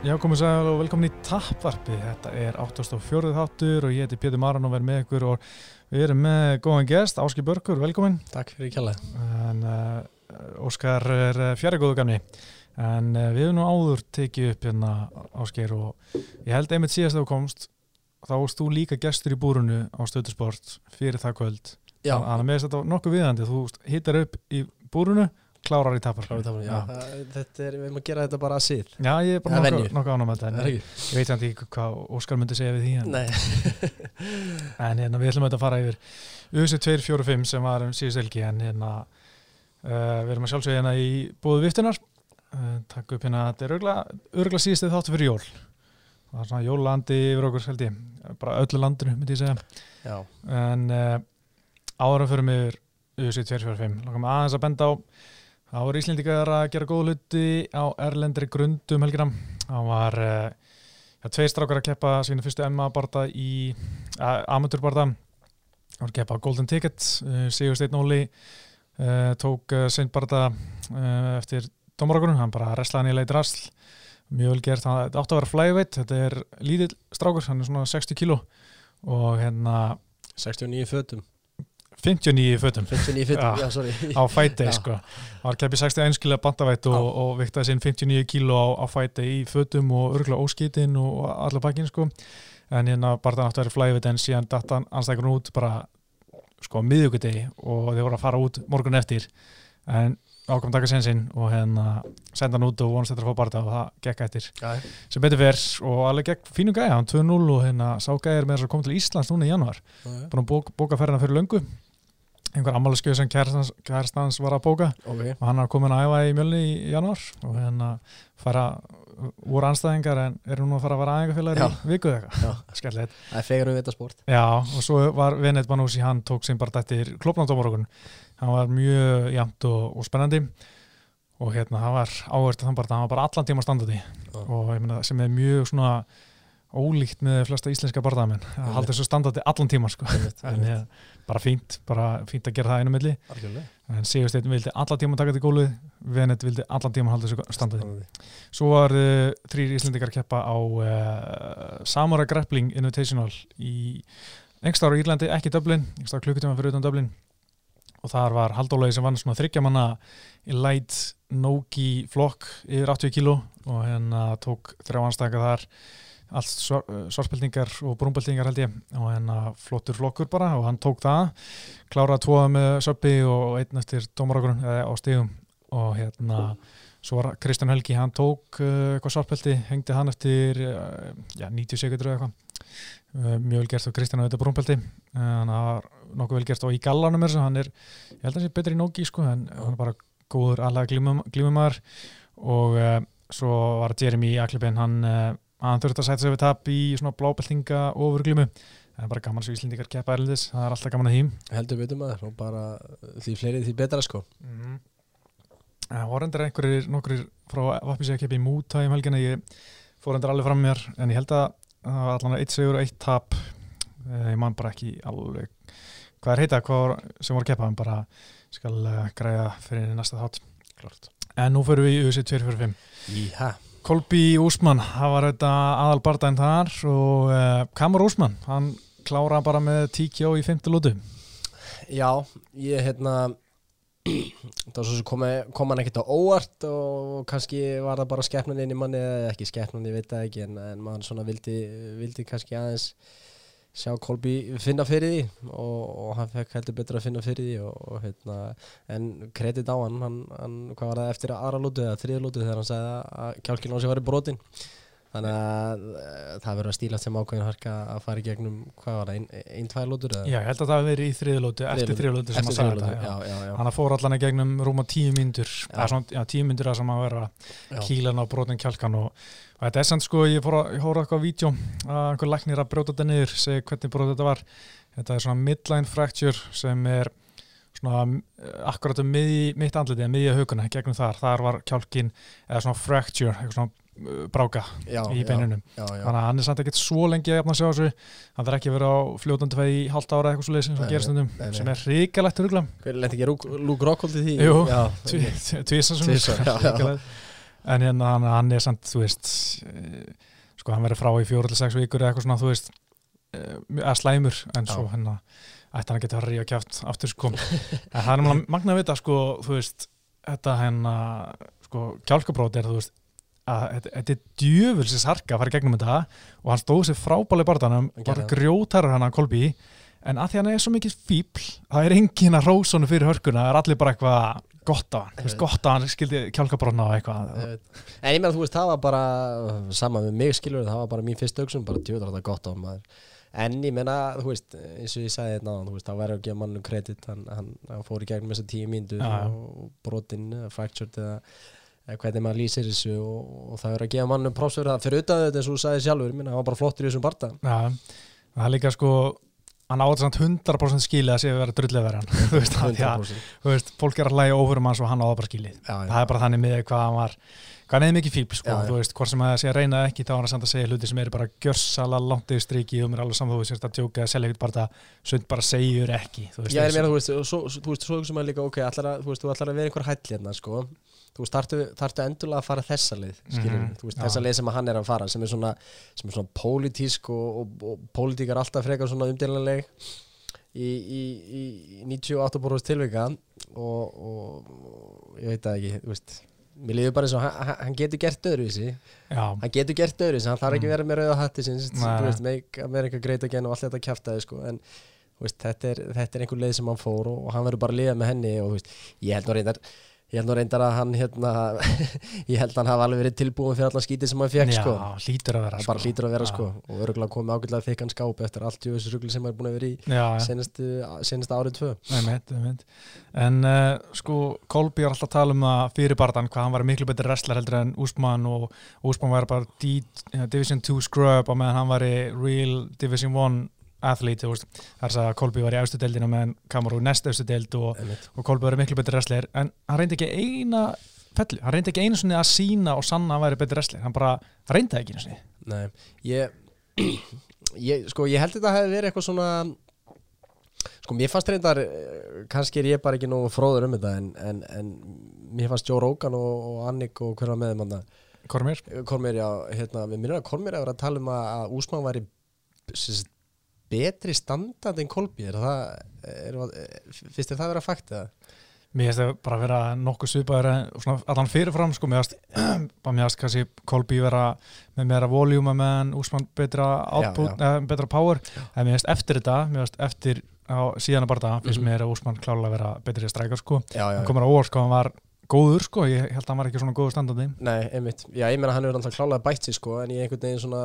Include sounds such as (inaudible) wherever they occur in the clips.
Já, komið sæl og velkomin í Tappvarpi. Þetta er 84. þáttur og ég heiti Pétur Maran og verð með ykkur og við erum með góðan gest, Áski Börgur, velkomin. Takk fyrir kjalla. En uh, Óskar er fjari góðu gamni. En uh, við hefum nú áður tekið upp hérna Áskir og ég held einmitt síðast að þú komst, þá varst þú líka gestur í búrunu á stöðusport fyrir það kvöld. Já. Þannig að þess að þetta nokkuð viðandi. Þú hittar upp í búrunu, klárar í. Það, þetta er, við erum að gera þetta bara að síð. Já, ég er bara nokkuð ánum með þetta. Ég veit samt ekki hvað Óskar myndi segja við því en, (laughs) en hérna, við ætlum að fara yfir USA 245 sem var um síðust elgi en hérna uh, við erum að sjálfsögja hérna í búðu viftunar uh, takk upp hérna, þetta er örgulega síðustið þáttu fyrir jól það er svona jólandi yfir okkur held ég, bara öllu landinu myndi ég segja Já. en uh, áður að fyrir yfir USA 245 langar mig aðeins að benda á Það voru Íslendingar að gera góð hluti á erlendri grundum helgina. Það var uh, ja, tveir strákar að keppa sína fyrstu Emma-barda í uh, Amateur-barda. Það voru að keppa á Golden Ticket. Uh, Sigur Steinn Óli uh, tók sinn barda uh, eftir Dómaragunum. Hann bara reslaði hann í leit rasl. Mjög vel gert. Það átti að vera flyweight. Þetta er lítill strákur. Hann er svona 60 kíló og hérna 69 fötum. 59 í fötum. 59 fötum, Já. já, sorry. á Já. sko. Hann var keppið 61 skilja bandavætt og, og viktaði sinn 59 kíló á, á day í fötum og örgulega óskýtin og allar pakkin sko. En hérna bara það átti að vera flæfið en síðan datta anstækurinn út bara sko miðugudegi og þeir voru að fara út morgun eftir. En ákom taka sen sinn og hérna senda hann út og vonast þetta að fá barða og það gekk eftir. Já, sem betur fer og alveg gekk fínu gæja hann 2-0 og hérna sá gæjar með þess að koma til Íslands núna í januar bóka, bóka ferðina fyrir löngu einhver ammálskjöð sem kærastans var að bóka Ok. og hann er komin að æfa í mjölni í januar og hérna fara voru anstæðingar en eru nú að fara að vera aðeingafélagar Já. í viku eða Já. (laughs) eitthvað. Það er fegur um þetta sport. Já, og svo var Venet Banúsi, hann tók sem bara dættir klopnandómarokun hann var mjög jæmt og, og spennandi og hérna það var áhvert þann bara, hann var bara allan tíma standandi Já. og ég meina sem er mjög svona ólíkt með flesta íslenska barðamenn að halda þessu standandi allan tíma sko. En (laughs) bara fínt, bara fínt að gera það einu milli. En Sigursteinn vildi allan tíma taka til gólið Venet vildi allan tíma halda þessu Standandi. Svo var uh, þrýr Íslendingar að keppa á uh, Samara Grappling Invitational í engstar á Írlandi, ekki Dublin, engstar klukkutíma fyrir utan Dublin. Og þar var Haldólagi sem vann svona þryggja manna í light Nogi flokk yfir 80 kíló og hérna tók þrjá anstæðingar þar allt svar, svarspildingar og brúmbildingar held ég. Og hérna flottur flokkur bara og hann tók það. Kláraði tvoða með söppi og einn eftir dómaragrun eða á stíðum og hérna svo var Kristján Helgi, hann tók uh, eitthvað svartbelti, hengdi hann eftir uh, já, 90 sekundur eða eitthvað. Uh, mjög vel gert á Kristján á þetta brúnbelti. Uh, hann var nokkuð vel gert og í gallanum er að hann er, ég held að hann sé betri í nógi sko, hann er bara góður allega glímum, glímumæður. Og svo var Jeremy Aklibin hann, hann þurfti að sæta sig við tap í svona blábeltinga ofurglímu það er bara gaman svo Íslendingar keppa erlendis það er alltaf gaman að hým Heldur betur maður og bara því fleiri því betra sko. Mm. Það voru endur einhverjir nokkur frá Vappisega keppi í Múta í helgina ég fór endur alveg fram mér en ég held að það var allan eitt sigur og eitt tap Eh, ég man bara ekki alveg hvað er heita hvað sem voru að keppa en bara skal uh, græða fyrir næsta þátt Klart. en nú fyrir við í USA 245 Íha. Kolby Úsmann, það var þetta aðal bardaginn þar og uh, Kamar Úsmann, hann klára bara með TKO í 50 lútu Já, ég hérna (clears throat) var svo kom, kom hann ekkert á óvart og kannski var það bara skeppnan inn í manni eða ekki skeppnan, ég veit það ekki en, en maður svona vildi, vildi kannski aðeins sjá Kolby finna fyrir því og, og hann fekk heldur betur að finna fyrir því og, og hérna, en kredit á hann, hann, hann hvað var það eftir aðra lútu eða þriða lútu þegar hann sagði að kjálkinn á sig var í brotin þannig að eh, það verður að stíla sem ákveðin harka að fara í gegnum hvað var það, ein, ein eða? Já, ég held að það hafi verið í þriðlótu, eftir þriðlótu sem að þriðju þetta. Hann að fór allan í gegnum rúma tíu myndur. Tíu myndur að sem að vera kílan á brotin kjálkan og, og þetta er samt sko, ég fór að, hóra eitthvað á vídeo að einhver læknir að brjóta þetta niður segja hvernig brjóta þetta var. Þetta er svona midline fracture sem er svona akkurat um mitt andliti, miðja hauguna gegnum þar, þar var kjálkin eða svona fracture, eitthvað svona bráka já, í beinunum já, já, þannig að hann er samt ekkert svo lengi að jafna sig á þessu hann þarf ekki að vera á fljótandi fæði í halvt ára eitthvað svo leiðis eins og nei, nei. sem er ríkalegt öruglam Hver lendi ekki Luke Rockhold í því? Jú, já. (laughs) en hérna hann, hann er samt, þú veist uh, sko hann verið frá í fjóru til sex vikur eða eitthvað svona, þú veist uh, að slæmur, en Já. svo hérna ætti hann að geta að ríða kjátt aftur sko en það er magna að vita sko, þú veist, þetta hérna sko, kjálkabrót er, þú veist að þetta, er djöfulsis harka að fara gegnum þetta og hann stóð sér frábæli Hann var gerði það. grjótarur hann að Kolbi en að því hann er svo mikið fíbl það er engin að rósonu fyrir hörkuna það er allir bara eitthvað gott á hann þú veist, gott á hann skildi kjálkabronna og eitthvað. En ég meðan þú veist, það var bara sama með mig skilur, það var bara mín fyrst auksum bara djöður þetta gott á maður En ég meina, þú veist, eins og ég sagði þetta náðan, þú veist, það væri að gefa mannum kredit hann, hann, hann fór í gegnum þessa tíu já. og brotin, fractured eða hvernig maður lýsir þessu og, og það er að gefa mannum prófsverð það. Fyrir auðvitað þetta eins og þú sagði sjálfur, meina, hann var bara flottur í þessum barta Já, það er líka sko hann áður samt 100% skilið að sé að vera drullið verið hann (laughs) þú veist, að 100% þú veist, fólk er að hlæja ofur um hans og hann áður bara skilið. Já, já. það er bara þannig með hvað hann var hvað hann er mikið fíbl, sko, Já, já. þú veist, hvort sem að það sé að reyna ekki, þá er hann samt að segja hluti sem eru bara gjörsala langt yfir striki og mér er alveg saman þú veist að djóka að selja ekkert bara það sund bara segjur ekki þú veist, Já, ég eins og- meina, þú veist, og svo, svo- þú veist, svo sem maður líka, ok, allar að, þú veist, þú ætlar að vera einhver hæll hérna, sko, þú veist, þarftu, þarftu endurlega að fara þessa leið, skilur Mhm, þú veist, já. þessa leið sem að hann er að fara, sem er svona, sem er svona pólitísk og, og, og pólitík er alltaf frekar svona umdélanleg í, í, í, í 98 bróðs tilvika og, og, ég veit það ekki, þú veist, mér líður bara eins og hann, hann- getur gert öðruvísi, já, hann getur gert öðruvísi, hann þarf ekki Mm. að vera með rauða hatti sinns, þú veist, make America great again og allt þetta kjaftaði, sko, en þú veist, þetta, er, þetta er einhver leið sem hann fór og, hann verður bara að liða með henni og þú veist, ég held nú reyndar ég held nú reyndar að hann hérna (laughs) ég held að hann hafa alveg verið tilbúin fyrir allan skítið sem hann fekk já, sko hlýtur að vera það bara hlýtur að vera Já. sko og örgulega komið ágætlega þykkan skáp eftir allt í þessu rugli sem hann er búin að vera í já, já. senastu, senastu árið tvö Einmitt, einmitt. En uh, sko, Kolby er alltaf að tala um það fyrir barðan hvað hann var miklu betri wrestler heldur en Úsmann og Úsmann var bara D, uh, Division 2 scrub og meðan hann var í Real Division 1 athlete, þar sagði að Kolby var í austu deildina meðan Kamaru í næst austu deild og, og Kolby var miklu betri wrestler en hann reyndi ekki eina fellu, hann reyndi ekki einu sinni að sína og sanna að hann væri betri wrestler, hann bara reyndi það ekki einu sinni. Nei, ég, (clears throat) ég sko ég held þetta hefði verið eitthvað svona sko mér fannst reyndar eh, kannski er ég bara ekki nógu fróður um þetta en, en, en mér fannst Joe Rogan og, og Annik og hver var með þeim hann Kormir? Kormir, já, hérna, við minnum að Kormir hefur að tala um að, að Úsmann væri betri standard en er er, er, finnst þér það vera fakt eða? Mér finnst það bara að vera nokkuð svipaður en svona allan fyrirfram sko, mér finnst (clears throat) kannski Kolby vera með meira voljúma meðan Úsmann betra output, já. Eh, betra power en mér finnst eftir þetta, mér finnst eftir á síðan að bara finnst Mhm. mér að Úsmann klálega vera betri að stræka sko, Já, já, hann komur á óvart sko, hann var góður sko, ég held að hann var ekki svona góður standandi Nei, einmitt, já, ég meina hann hefur alltaf klálega bætt sér sko, en ég einhvern veginn svona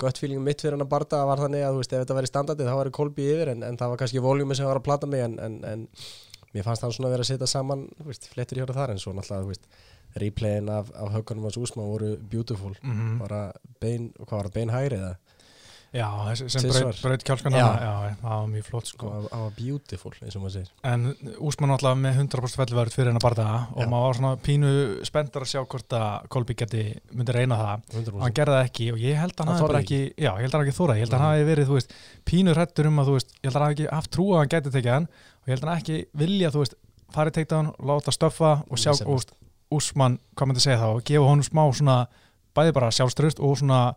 gott feeling mitt fyrir hann að barda var þannig að þú veist, ef þetta væri standardið þá væri Kolbi yfir en, en það var kannski voljúmi sem var að plata mig en, en, en mér fannst hann svona vera að setja saman veist, flettur hjá þar en svo náttúrulega replayin af, af höggunum hans Úsmann voru beautiful mm -hmm. bara bein, hvað var það, bein hægri eða Já, sem braut, braut kjálskan Já. hana, já, það var mjög flott sko. það var beautiful eins og maður segir En Úsmann alltaf með 100% fellverð fyrir hennar barða og Já. maður var svona pínu spenntur að sjá hvort að Kolby geti myndi reyna það 100% og hann gerði það ekki og ég held að hann hafi bara þorði ekki, já, ég held að hann ekki þórað, ég held að hann Mhm. hafi verið, þú veist, pínu hrættur um að, þú veist, ég held að hann hafi ekki haft trú að hann geti tekið hann og ég held að hann ekki vilja, þú veist, farið teikt hann, láta stöffa og sjá, Úsmann, hvað myndi segja þá, og gefa honum smá svona, bæði bara sjálfströst og svona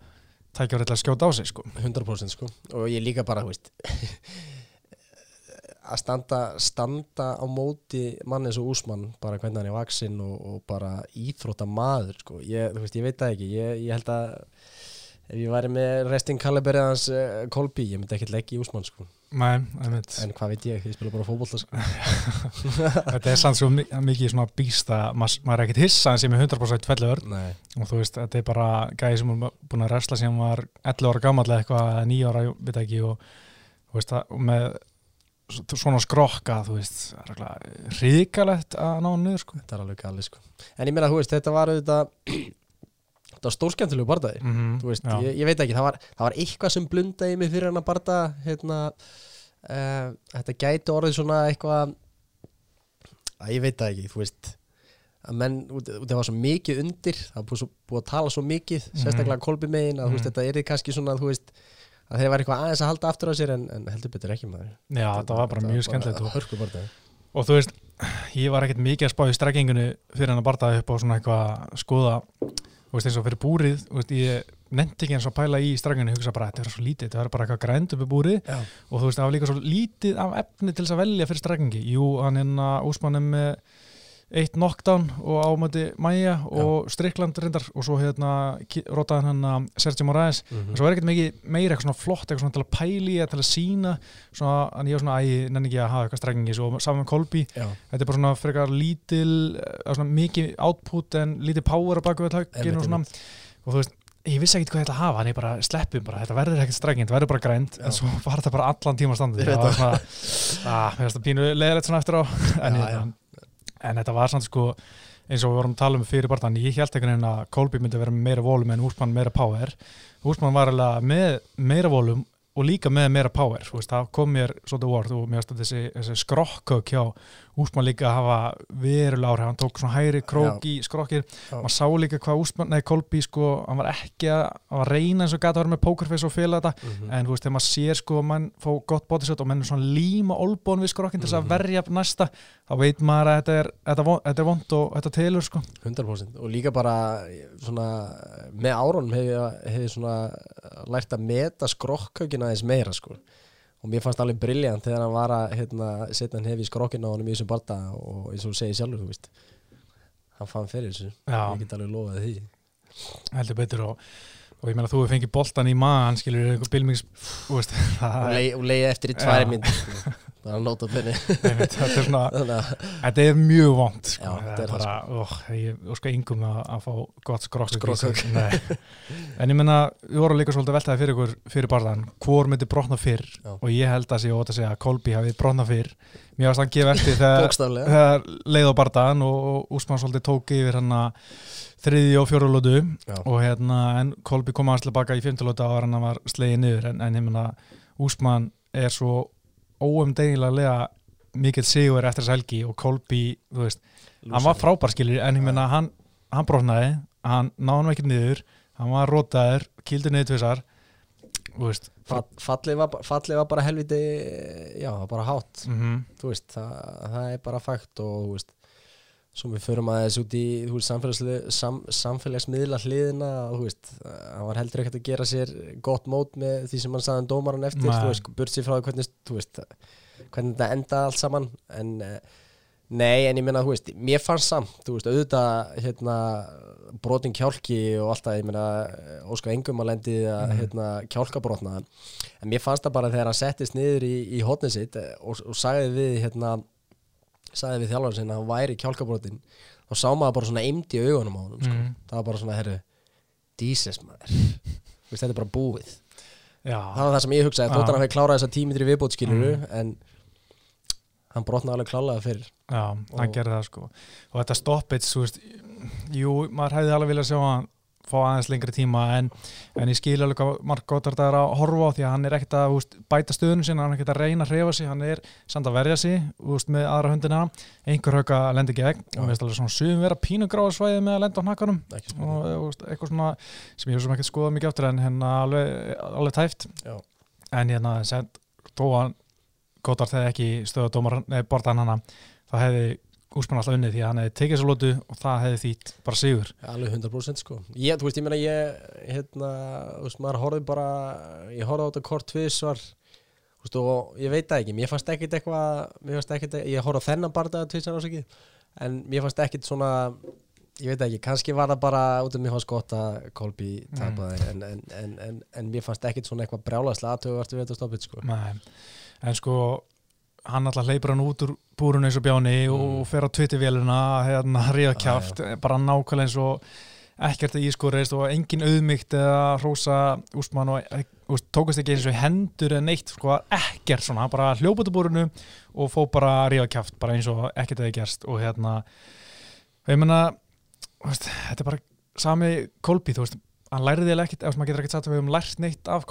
tækjafrið til að skjóta á sig, sko. 100% sko. Og ég líka bara, veist (laughs) að standa, standa á móti manni eins og Úsmann bara hvernig hann er vaksinn og, og bara íþrótta maður sko, ég, veist, ég veit það ekki. Ég, ég held að ef ég væri með resting caliberið hans uh, Kolbi, ég myndi ekkert leggja í Úsmann sko Nei, en hvað veit ég, ég spila bara fótbolta sko. (laughs) Þetta er sann svo mi- mikið svona býst að maður, maður er ekkert hissa en sem er 100% fellur Nei, og þú veist, þetta er bara gæði sem er búin að resla sem var 11 ára gammal eða eitthvað, eða 9 ára, ég veit ekki og þú veist, og með svona skrokka, þú veist hrikalegt að ná hann niður sko. þetta er alveg gali sko. En ég meina, þú veist, þetta var auðvitað þetta var stórskemmtilegu bardaði mm -hmm. þú veist, ég, ég veit ekki, það var, það var eitthvað sem blundaði mig fyrir hann að barda hérna uh, þetta gæti orðið svona eitthvað að ég veit það ekki, þú veist að menn, það var svo mikið undir það búið, svo, búið að tala svo mikið Mhm. sérstaklega kolbi megin, að þú veist, Mhm. þetta er kannski svona, þú veist, að þeir var eitthvað aðeins að halda aftur á sér en, en heldur betur ekki maður Já, þetta var bara mjög skemmtilegt og, og þú veist, ég var ekkert mikið að spá í strekkingunu fyrir hann að bardaði upp á svona eitthvað skoða, þú veist eins og fyrir búrið veist, ég nefndi ekki eins og pæla í strekkingunu, hugsa bara, þetta er svo lítið, þetta er bara eitthvað grænt uppi búrið Já. og þú veist, það var líka svo lítið af efni til þess að velja fyrir strekkingi, jú, hann hérna úsmannum með eitt knockdown og ámöndi Maja og Strickland reyndar og svo hérna rotaðan hann að Sergio Moraes. Mhm. og svo er ekkert mikið meira eitthvað svona flott eitthvað svona til að pæli eða til að sína svona, en ég var svona, æ, nenni ekki að hafa eitthvað strengi svo saman með Kolby, Já, þetta er bara svona frekar lítil, svona mikið output en lítið power að baka við Einmitt, og svona, og þú veist ég vissi ekkert hvað ég ætla að hafa, hann er bara sleppum bara, þetta verður ekkert strengi, þetta verður bara grænt. Já. en svo var þetta bara allan tíma standið. Ég það var svona, að, mér finnst það pínu leðilegt svona eftir á. En, Já, hérna, en þetta var samt sko eins og við vorum að tala um fyrir barndan ég held einhvern veginn að Kolby myndi vera með meira volum en Úsmann meira power. Úsmann var alveg með meira volum og líka með meira power það kom mér svolítið vort og mér finnst að þessi, þessi skrokkök hjá Úsmann líka hafa verulega áhrif. Hann tók svona hæri krók í skrokkir maður sá líka hvað Úsmann, nei Kolby sko, hann var ekki að, hann var reyna eins og gæti að vera með pokerface og fela þetta. Mhm. en þú veist, þegar maður sér sko mann fá gott bodyshot og menn er svona líma olbón við skrokkin til þess að Mhm. verja næsta þá veit maður að þetta er, þetta, er vond og þetta telur sko. 100% og líka bara svona með árunum hef ég, hef ég svona lært að meta skrokkaukina aðeins meira sko og mér fannst alveg briljant þegar hann var að hérna, setja hann hefi í skrokkina á honum í þessum barda og eins og þú segir sjálfur þú veist hann fann fyrir þessu. Ég get alveg lofað því. Heldur betur og, og ég meina þú fengið boltan í maðan skilur einhver bilmings (laughs) og er, leið, og leið eftir í tvær Já. mynd (laughs) það er að nota penni (laughs) þetta er (laughs) svona þetta er mjög vond sko. Þetta er það, bara, óh, ég óska yngum að, að fá gott. Nei. en ég meina, við vorum líka svolítið að veltaði fyrir ykkur fyrir barðan, hvor myndi brotna fyrr Já. og ég held að sé ótt að segja að Kolby hafi brotna fyrr mér varst hann gefa eftir þegar þegar leið á bardaðan og, Úsmann svolítið tók yfir hann að þriði og fjórulótu Já. og hérna en Kolby kom aðeins tilbaka í fymtulóta og hann var slegið niður en, en ég meina Úsmann er svo óumdegilega mikill sigur eftir þess helgi og Kolby, þú veist, hann var frábær skilur en ég meina hann, hann brotnaði hann náði hann ekki niður hann var rótaður, kýldur niður tvisar þú veist Fall, fallið, var, fallið var bara helviti já, bara hátt. Mm þú veist, það, það er bara fakt og þú veist, svo við förum aðeins út í sam, samfélagsmiðla hliðina og hann var heldur ekkert að gera sér gott mót með því sem hann sagði um dómaran eftir, Nei. þú veist, burt sér frá hvernig, þú veist, hvernig þetta endaði allt saman en eh, nei, en ég meina, þú veist, mér fannst samt þú veist, auðvitað, hérna brotin kjálki og alltaf, ég meina Óskar Engum að lendi að Mhm. hérna, kjálkabrotna en mér fannst það bara þegar hann settist niður í, í hotnið sitt eh, og, og sagði við hérna, sagði við þjálfarinn sinna að hann væri kjálkabrotin þá sá maður bara svona eimdi í augunum á honum sko. Mm. það var bara svona, herru díses maður Þú veist, þetta er bara búið já, það var það sem ég hugsaði, Já. þótt hann hafi klárað þessa tímitri viðbót skiluru en hann brotnaði alveg klálega fyrir Já, hann Og- gerði það sko og þetta veist jú, maður hefði alveg viljað sjá hann fá aðeins lengri tíma en, en ég skil alveg hvað Mark Goddard er að horfa á því að hann er ekkert að veist, bæta stöðunum sinna, hann er ekkert að reyna að hreyfa sig hann er samt að verja sig veist, með aðra höndina. Einhver högg að lendi gegn. Og mér finnst alveg svona sum vera pínugráða svæði með að lenda á hnakkanum. Ekki og veist, eitthvað svona sem ég hef sem ekki skoðað mikið áttur en hérna alveg, alveg tæft. Já. en hérna þó að Goddard hefði ekki stöða borðan hana þá hefði Úsmann alltaf unnið því að hann hefði tekið svo lótu og það hefði þýtt bara sigur. Alveg 100% sko. Ég, þú veist, ég meina ég hérna, þú veist, maður horfði bara ég horfði á þetta kort tvisvar þú veist, og ég veit það ekki mér fannst ekkit eitthvað mér fannst ekkit, ég horfði á þennan barða tvisvar ásakið en mér fannst ekkit svona ég veit ekki, kannski var það bara út af mér fannst gott að Kolby tapaði en, en, en, en, en mér fannst ekkit svona eitthvað brjálaslega hann alltaf hleypur hann út úr búrun eins og bjáni og fer á Twitter-véluna hérna (laughs) ríða kjáft, bara nákvæmlega eins og ekkert að ískorist og engin auðmygt eða hrósa Úsmann og úst, tókast ekki eins og hendur eða neitt, sko, ekkert svona bara hljópa út úr búrunu og fó bara að ríða kjáft, bara eins og ekkert eða gerst og hérna og ég veist, þetta er bara sami Kolby, þú veist hann læriði ekkert, ef maður getur ekkert sagt að við höfum lært neitt af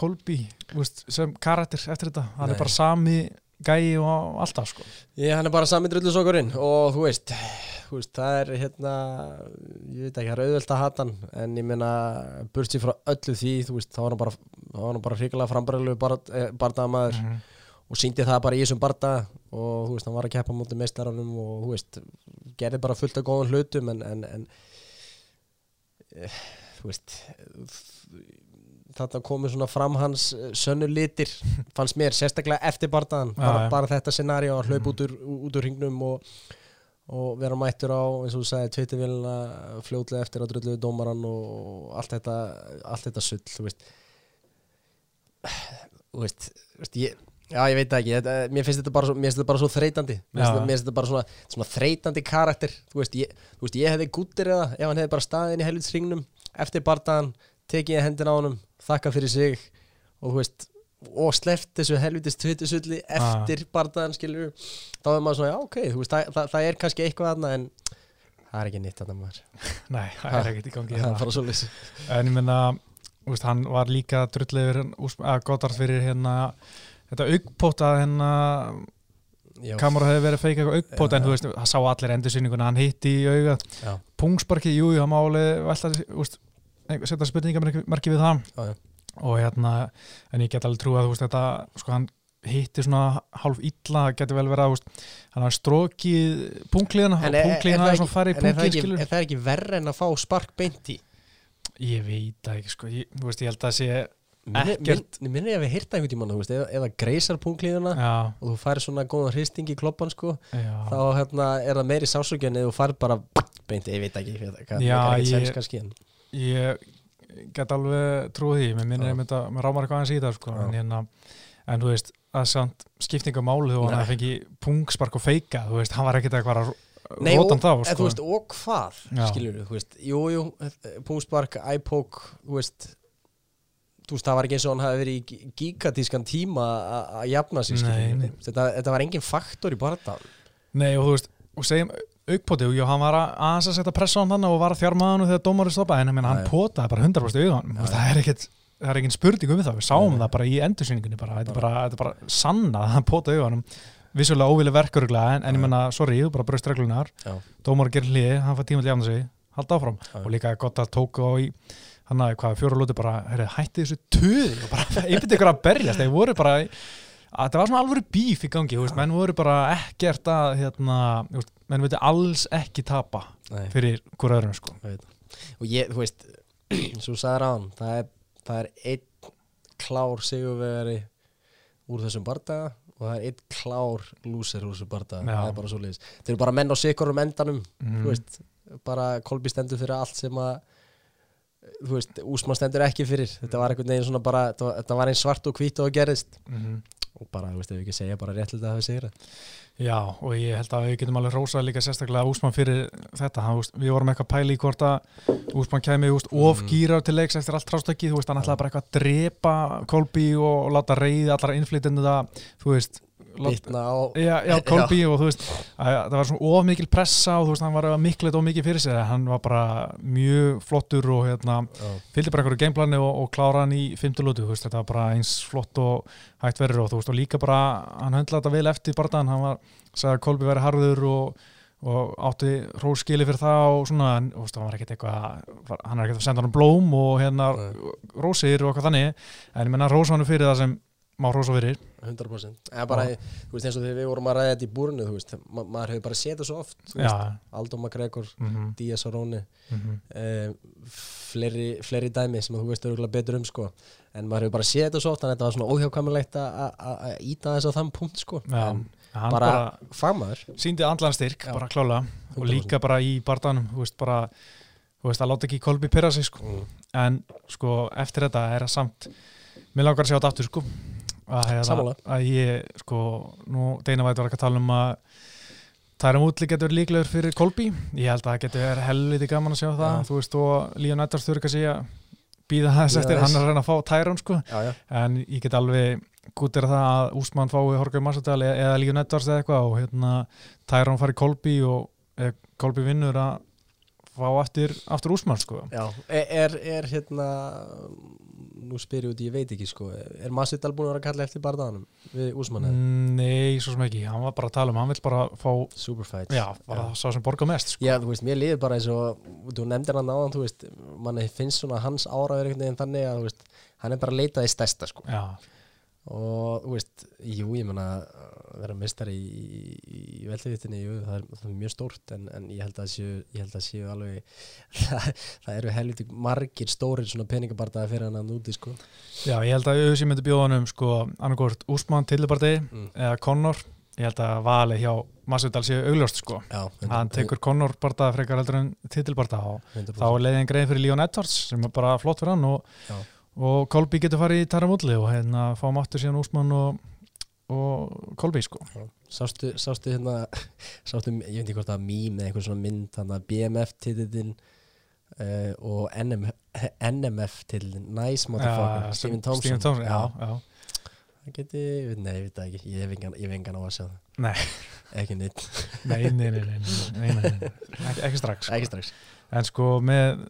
veist, sem karakter eftir þetta, hann Nei. er bara sami gæi og alltaf, sko Ég, hann er bara sami drullusokkurinn og þú veist, þú veist, það er hérna, ég veit ekki, það er auðvelt að hata hann en ég meina, burtsi frá öllu því, þú veist, þá var hann bara, þá var hann bara hrikalega frambræðilegu barndamaður Mhm. og síndi það bara í þessum barda og þú veist, hann var að keppa mútið meistaranum og þú veist, gerði bara fullt af góðan hlutum en, en, en eh, þú veist þetta komið svona fram hans eh, sönnu litir fannst mér sérstaklega eftir bardaðan Já, bara, bara þetta scenaríu að hlaup Mhm. út úr, út úr hringnum og, og vera mættur á eins og þú sagði tveitivélina fljótlega eftir að drulluðu dómaran og allt þetta allt þetta sull þú veist. Þú veist, veist ég, já ég veit ekki þetta, mér finnst þetta bara svo, finnst þetta bara svo þreytandi. Mér finnst mér finnst þetta bara svona, svona þreytandi karakter þú veist, ég, þú veist, ég hefði gúttir eða ef hann hefði bara staðið inn í helvitsringnum eftir bardaðan, tekið í hendina á honum þakka fyrir sig og þú veist og sleppt þessu helvitis tvittisulli eftir bardaðan skilur þá er maður svona, já ok, þú veist, það, það, það er kannski eitthvað aðna en það er ekki nýtt þarna maður. (laughs) Nei, það er ekkert í gangi hérna. En ég menna, hann var líka drullið að Goddard fyrir hérna þetta augpót að hérna kamera hefði verið feika eitthvað augpót Já, en þú veist, það sá allir endursýninguna hann hitti í auga, pungsparki jú, jú, það máli velta, úst, setja spurningamerki við það já, já. og hérna, en ég get alveg trú að þú veist, þetta, sko hann hitti svona hálf illa, getur vel verið að hann har strókið pungliðina og það er svona ekki- farið í en það punglið ekki, er ekki verra en að fá spark beint í ég veit ekki, sko, ég, þú veist, ég held að sé Ekkert. minni, minni ef við heyrta einhvern tímann þú veist, eða, eða greisar punklíðuna já, og þú færir svona góðan hristing í kloppan sko, já, þá hérna, er það meiri sásökjun eða þú færir bara beint, ég veit ekki hvað, hvað, Já, hvað er ekki ég- ég get alveg trúið því, mér minnir Já. einmitt að mér rámar eitthvað aðeins í það sko, Já. en, hérna, en þú veist að samt skiptinga máli og hann fengi pungspark og feika, þú veist, hann var ekkert eitthvað að Nei, og, þá, en, sko þú veist, og hvað, Já. skilur þú veist, jú, jú, pungspark, iPoke þú veist þú veist, það var ekki eins og hann hafi verið í gigatískan tíma að jafna sig, skilur þetta, þetta var engin faktor í barða Nei, og þú veist, og segjum aukpóti, og hann var að aðeins að setja pressa á hann og var að þjárma hann þegar dómarinn stoppaði, en hann potaði bara 100% auðan, það er ekkert það er ekkert spurning um það, við sáum það bara í endursýningunni bara, þetta er bara, sanna að hann potaði auðanum vissulega óvilið verkuruglega, en, ég meina, sorry, þú bara bröst reglunar Já. dómar gerir hliði, hann fær tíma til að jafna sig halda áfram, og líka gott að tóka á í hann að hvað fjóra lóti bara hætti þessu töði og bara (laughs) ykkur að það var svona alvöru bíf í gangi veist, menn voru bara ekkert að hérna, veist, menn veitir alls ekki tapa Nei. fyrir hver öðrum sko. og ég, þú veist (clears throat) svo sagði hann, það er, það er einn klár sigurvegari úr þessum bardaga og það er einn klár lúser úr þessum bardaga, það er bara svo leiðis þeir eru bara menn á sikurum endanum mm. þú veist, bara Kolbi stendur fyrir allt sem að þú veist, Úsmann stendur ekki fyrir þetta var einhvern veginn svona bara, þetta var, einn svart og hvít og gerðist mm. Og bara, þú veist, ef við ekki segja bara réttlega að það sigra Já, og ég held að við getum alveg rósað líka sérstaklega Úsmann fyrir þetta, hann, veist, við vorum eitthvað pæli í hvort að Úsmann of Mm. gýrar til leiks eftir allt trástöki, þú veist, hann ætlaði bara eitthvað að drepa Kolbi og, láta reyði allar innflytjandi það, þú veist bitna á Já, já, (laughs) Kolbi og þú veist að, það var svona of mikil pressa og þú veist hann var miklet of mikið fyrir sig hann var bara mjög flottur og hérna Já. fylgdi bara einhverju gameplani og, og klára hann í veist, þetta var bara eins flott og hægt verður og þú veist og líka bara hann höndlaði þetta vel eftir barðan hann var, sagði að Kolbi verið harður og, og átti hróskili fyrir það og svona, þú veist, hann var ekkert eitthvað hann er ekkert að senda hann blóm og hérna rósir og eitthvað þannig en ég menna rósa hann fyrir það sem má rósa fyrir. 100% eða bara, þú veist, eins og þegar við vorum að ræða þetta í búrinu þú veist, ma maður hefur bara séð þetta svo oft Já, Aldo McGregor, mhm, Díaz Aróni mhm. uh, fleiri, fleiri dæmi sem þú veist örgulega betur um sko. En maður hefur bara séð þetta svo oft að þetta var svona óhjákvæmulegt að- að að íta þess á þann punkt sko. Já, en bara, bara, fagmaður. síndi andlan styrk, Já. bara klála og 100%. líka bara í barðanum þú veist bara, þú veist að láta ekki Kolbi pyrra sig sko. mm. en sko eftir þetta er það samt mér langar að sjá þetta aftur sko hérna, Sammála. að ég sko, nú Deina væti var ekki að tala um að Tærum útli getur líklegur fyrir Kolbi ég held að það getur helviti gaman að sjá það. Já. þú veist og Líon Eddars þurfi ekki að segja býða þess eftir, hann er að reyna að fá Tærum sko. En ég get alveg gútir það að Úsmann fái Horgau Massadal eða, eða Líon Edvards eða eitthvað og hérna Tyrone fari Kolbi og eða, Kolbi vinnur að fá aftur, aftur Úsmann sko. Já. Er, er, er hérna nú spyr ég út, ég veit ekki sko. Er Masvidal búin að vera að kalla eftir barðanum við Úsmann eða? Nei, svo sem ekki, hann var bara að tala um hann vill bara fá, Superfight já, bara sá sem borga mest sko. Já, þú veist, mér líður bara eins og þú nefndir hann áðan, þú veist manni finnst svona hans veginn þannig að veist, hann er bara að leita því stærsta sko. Já, og þú veist, jú, ég menna að vera mistari í, í, í veldivitinni, jú, það er, það er mjög stórt en, en ég held að séu, held að séu alveg (laughs) það, það eru helviti margir stórir svona peningabartaði fyrir hann að núti sko Já, ég held að auðvitað myndi bjóða hann um sko annarkort Úsmann, Tillibardi mm. eða Connor, ég held að vali hjá Masvidal séu augljóst sko Já, hann tekur Connor bardaða frekar heldur en titilbarda og 100%. þá er leiðin greið fyrir Leon Edwards sem er bara flott fyrir hann og, Já. Og Kolby getur farið í Taramulli og hérna fáum aftur síðan Úsmann og, og Kolby sko. Sástu, sástu hérna (laughs) sástu, ég veit ekki hvort var mím eða einhver svona mynd hann að BMF titillin uh, og NM, (laughs) NMF titillin Nice Motherfucker, Já, Stephen Thompson Stephen Thompson, já, já. Það geti, nei, ég veit ekki, ég hef engan, á að sjá það Nei. Ekki neitt, Nei, nei, nei, nei, nei, nei, nei. (laughs) Ekki, ekki strax sko. ekki strax en sko með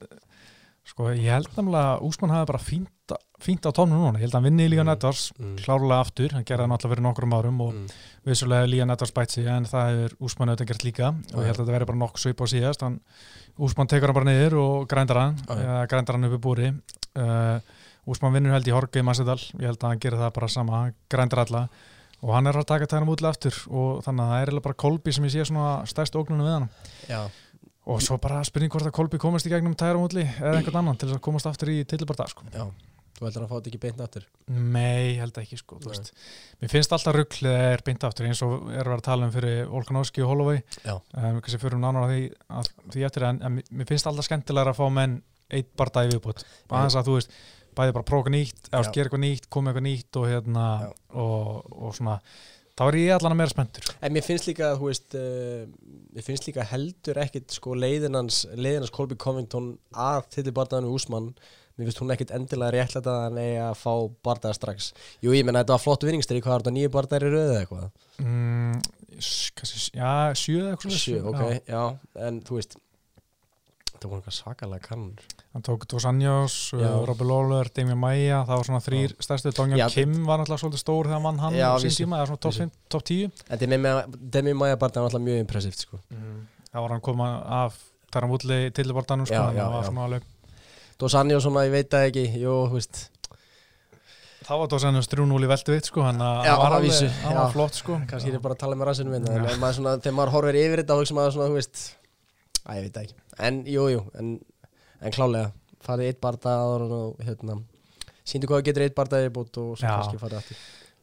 sko ég held namlega að Úsmann hafi bara fínt, fínt á tónum núna, ég held að hann vinni í Leon Mm. Edwards mm. klárlega aftur, hann gerði það náttúrulega fyrir nokkrum árum og Mm. vissulega Leon Edwards bætt sig en það hefur Úsmann auðvitað gert líka. Og ég held að þetta veri bara nokkuð svip á síðast. Hann, Úsmann tekur hann bara niður og grændar hann eða grændar hann upp í búri. Uh, Úsmann vinnur held í Horgi Massidal, ég held að hann gerir það bara sama hann grændar alla. Og hann er að taka tæðanum útlega aftur. Og þannig að það er bara Kolby sem ég sé svona stærst ógnunum við hann. Já, og svo bara spurning hvort að Kolby komast í gegnum tæðanum útli eða einhvern annan til þess að komast aftur í tilbarda sko. já, þú heldur að fá þetta ekki beint aftur Nei, held ekki sko, þú Nei. veist Mér finnst alltaf rugl eða er beint aftur eins og er að vera að tala um fyrir Volkanovski og Holloway Já. um, kannski fyrir um nánar að því, að því eftir en, en mér finnst alltaf skemmtilega að fá menn eitt bardagi viðbútt aðeins að þú veist, bæði bara eitthvað nýtt eða gera eitthvað nýtt, koma eitthvað nýtt og hérna og, og svona þá er ég allan að meira spenntur En mér finnst líka, þú veist uh, mér finnst líka heldur ekkit sko leiðinans, leiðinans Colby Covington að til bardaðan við Úsmann mér finnst hún ekkit endilega réttlætt að hann eigi að fá bardaða strax Jú, ég menna þetta var flott vinningstri, hvað er þetta, nýju bardaðar í röðu eða eitthvað? mm, já, sjö eða eitthvað. Sjö, ok, Já. já, en þú veist þetta voru eitthvað svakalega kannur Hann tók Dos Anjos, Já. Robby Lawler, Damian Maia, það var svona þrýr stærstu, Dongjan Já. Kim var náttúrulega svolítið stór þegar mann hann Já, sín tíma, eða svona top, vissu. 5, top 10 En Demi, Demi Maja bardaðan var alltaf mjög impressivt sko. það var hann koma af Taran Woodley sko, þannig að já, það var svona alveg Dos Anjó svona, ég veit það ekki Jú, þú veist, þá var Anjos 3-0 í veldu vitt sko, hann Já, var að alveg, hann var flott sko kannski er ég bara að tala með rassinu minn en Já. ef maður þegar maður horfir yfir þetta og hugsa maður svona, þú veist að ég veit það ekki, en jú, jú en, en klálega, farið eitt barða og hérna síndu hvað getur eitt barða yfirbútt og svo kannski farið aftur.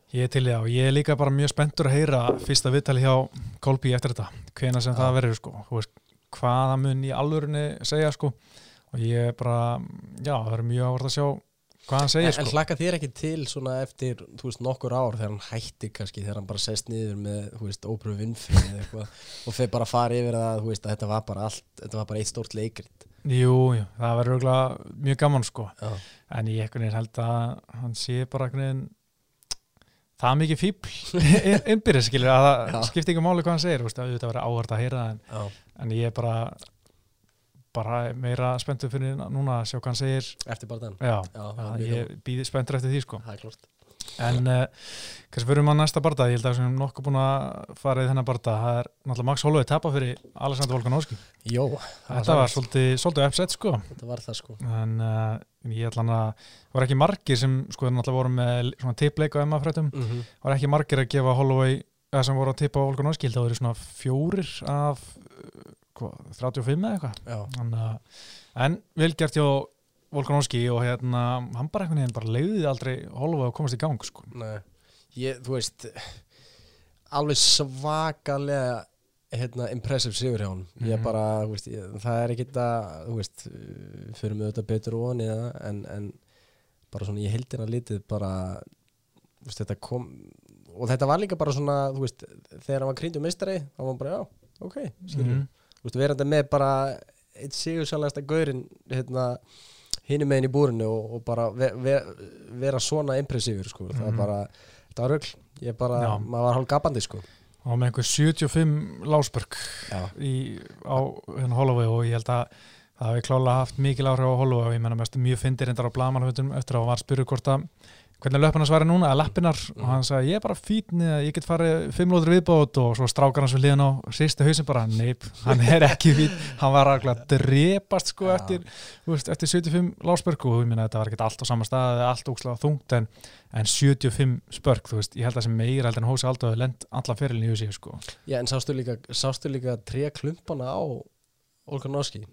Ég er til í það og ég er líka bara mjög spenntur að heyra fyrsta viðtali hjá Kolby eftir þetta, hvena sem Já. það verður sko, veist, hvaða mun í alvörinni segja sko. Og ég er bara, já, það er mjög ávart að sjá hvað hann segir en, en sko? hlakka þér ekki til svona eftir, þú veist, nokkur ár þegar hann hætti kannski, þegar hann bara sest niður með, þú veist, óbröð vinnfrið eða eitthvað og þeir bara fara yfir það, þú veist, að þetta var bara allt, þetta var bara eitt stórt leikrit. Jú, jú, það verður örugglega mjög gaman sko. Já, en ég einhvern veginn held að hann sé bara einhvern það er mikið fíbl (laughs) innbyrðis skilur að það Já. skipti ekki máli hvað hann segir, þú veist, auðvitað verður áhvert að heyra en, en ég er bara bara meira spenntur fyrir núna að sjá hvað hann segir. Eftir barðan já, Já, já það mjög ég býði spenntur eftir því sko. Það er klart en uh, kannski fyrir maður næsta barda? Ég held að við sem nokkuð búin að fara í þennan barda. Það er náttúrulega Max Holloway tapa fyrir Alexander Volkanovski. Jó, þetta var svolítið, svolítið upset sko. Þetta var það sko. En uh, ég hann að það var ekki margir sem sko náttúrulega voru með svona tippleik á MA-frættum mm -hmm. var ekki margir að gefa Holloway eða sem voru að tippa á Volkanovski held að það voru svona fjórir af uh, hvað, 35 eða eitthvað. Að- en vel gert hjá Volkanovski og hérna hann bara einhvern veginn bara leiði aldrei Holloway að komast í gang sko. Ég, þú veist alveg svakalega hérna, impressive sigur hjá hann ég Mhm. bara, þú veist, ég, það er ekkit að þú veist, fyrir mig auðvitað betur og eða, en, en bara svona ég heldina litið bara veist, þetta kom og þetta var líka bara svona, þú veist þegar hann var krýndu mistari, þá var hann bara, já, ok skilur, Mhm. þú veist, verandi með bara eitt sigursælasta gaurinn hérna, hinum meginn í búrinu og, og bara ve, ve, vera svona impressífur, sko, það Mhm. er bara þetta var rögl, ég bara, Já. maður var hálf gapandi, sko og með einhver 75 lásbörg í, á hérna Holloway og ég held að það hefði klálega haft mikil áhrif á Holloway og ég menna mest mjög fyndir endar á blamanhundum eftir að hann var spyrur hvort að hvernig löpun hans væri núna, eða lappinar og hann sagði, ég er bara fítni ég get farið fimm lóður viðbót og svo strákar hans við liðan á sýsti hausin bara, neip, hann er ekki fít hann var alveg að drepast sko Já. eftir, þú veist, eftir 75 lásbörg og ég minna þetta var ekki allt á sama stað allt ókslega þungt en, en 75 spörg, þú veist, ég held að sem meira heldur en hósi aldrei lend alla ferilin í USA sko. Já, en sástu líka, sástu líka tre klumpana á Olkanovski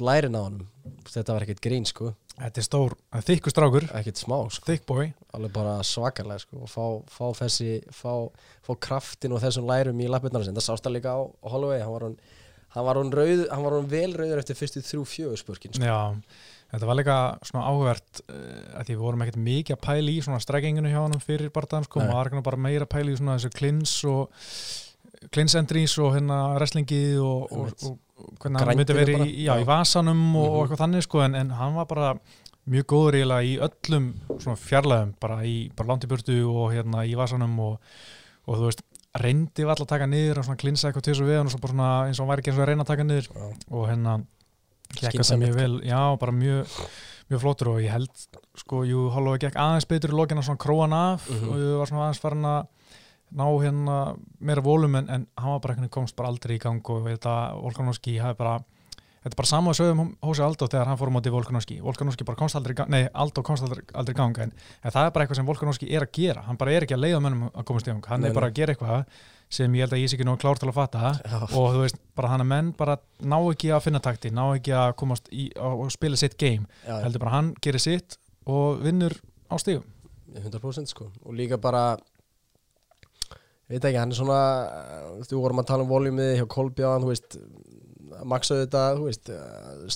Lærin á honum. Þetta var ekkert grín, sko þetta er stór, þykku strákur. Ekkert smá, sko. Thick boy, Alveg bara svakalega, sko. Og fá, fá þessi, fá, fá kraftin og þessum lærum í lappirnar sinni Það sást það líka á, á Holloway. Hann var hún Hann var hún rauð, hann var hún vel rauður eftir fyrstu þrjú fjögur spurkin sko. Já, þetta var líka svona áhugavert uh, að því við vorum ekkert mikið að pæla í svona stregginginu hjá hann fyrir barðan sko, Nei. maður var bara meira að pæla í svona þessu klins og klins entries og hérna wrestlingi og, og, og, hvernig hann myndi verið í, í vasanum og, og Mhm. eitthvað þannig sko, en, en hann var bara mjög góður eiginlega í öllum fjarlæðum, bara í bara langt í burtu og hérna í vasanum og, og þú veist, reyndi var alltaf að taka niður og svona klinsa eitthvað til þessu við og svona eins og hann væri ekki eins og að reyna að taka niður Já. og hérna gekk þetta Skynsamlegt. mjög vel, já, bara mjög mjög flottur og ég held sko, jú, Holloway gekk aðeins betur í lokina svona króan af Mhm. og ég var svona aðeins farin að ná hérna meira volum en, en hann var bara einhvern veginn komst bara aldrei í gang og þetta Volkanovski hafi bara þetta er bara sama sögum Hósi Aldó þegar hann fór á móti Volkanovski, Volkanovski bara komst aldrei í gang nei, Aldó komst aldrei, aldrei í gang en, en það er bara eitthvað sem Volkanovski er að gera. Hann bara er ekki að leiða mönnum að komast í gang. Hann Nei, er bara að gera eitthvað sem ég held að ég sé ekki nú klár til að fatta. Og þú veist, bara hann að menn bara ná ekki að finna takti, ná ekki að komast í og spila sitt game, heldur bara hann gerir sitt og vinnur á stígum 100% sko. Og líka bara veit ekki, hann er svona þú vorum að tala um voljumið hjá Kolbján þú veist, maksaðu þetta þú veist,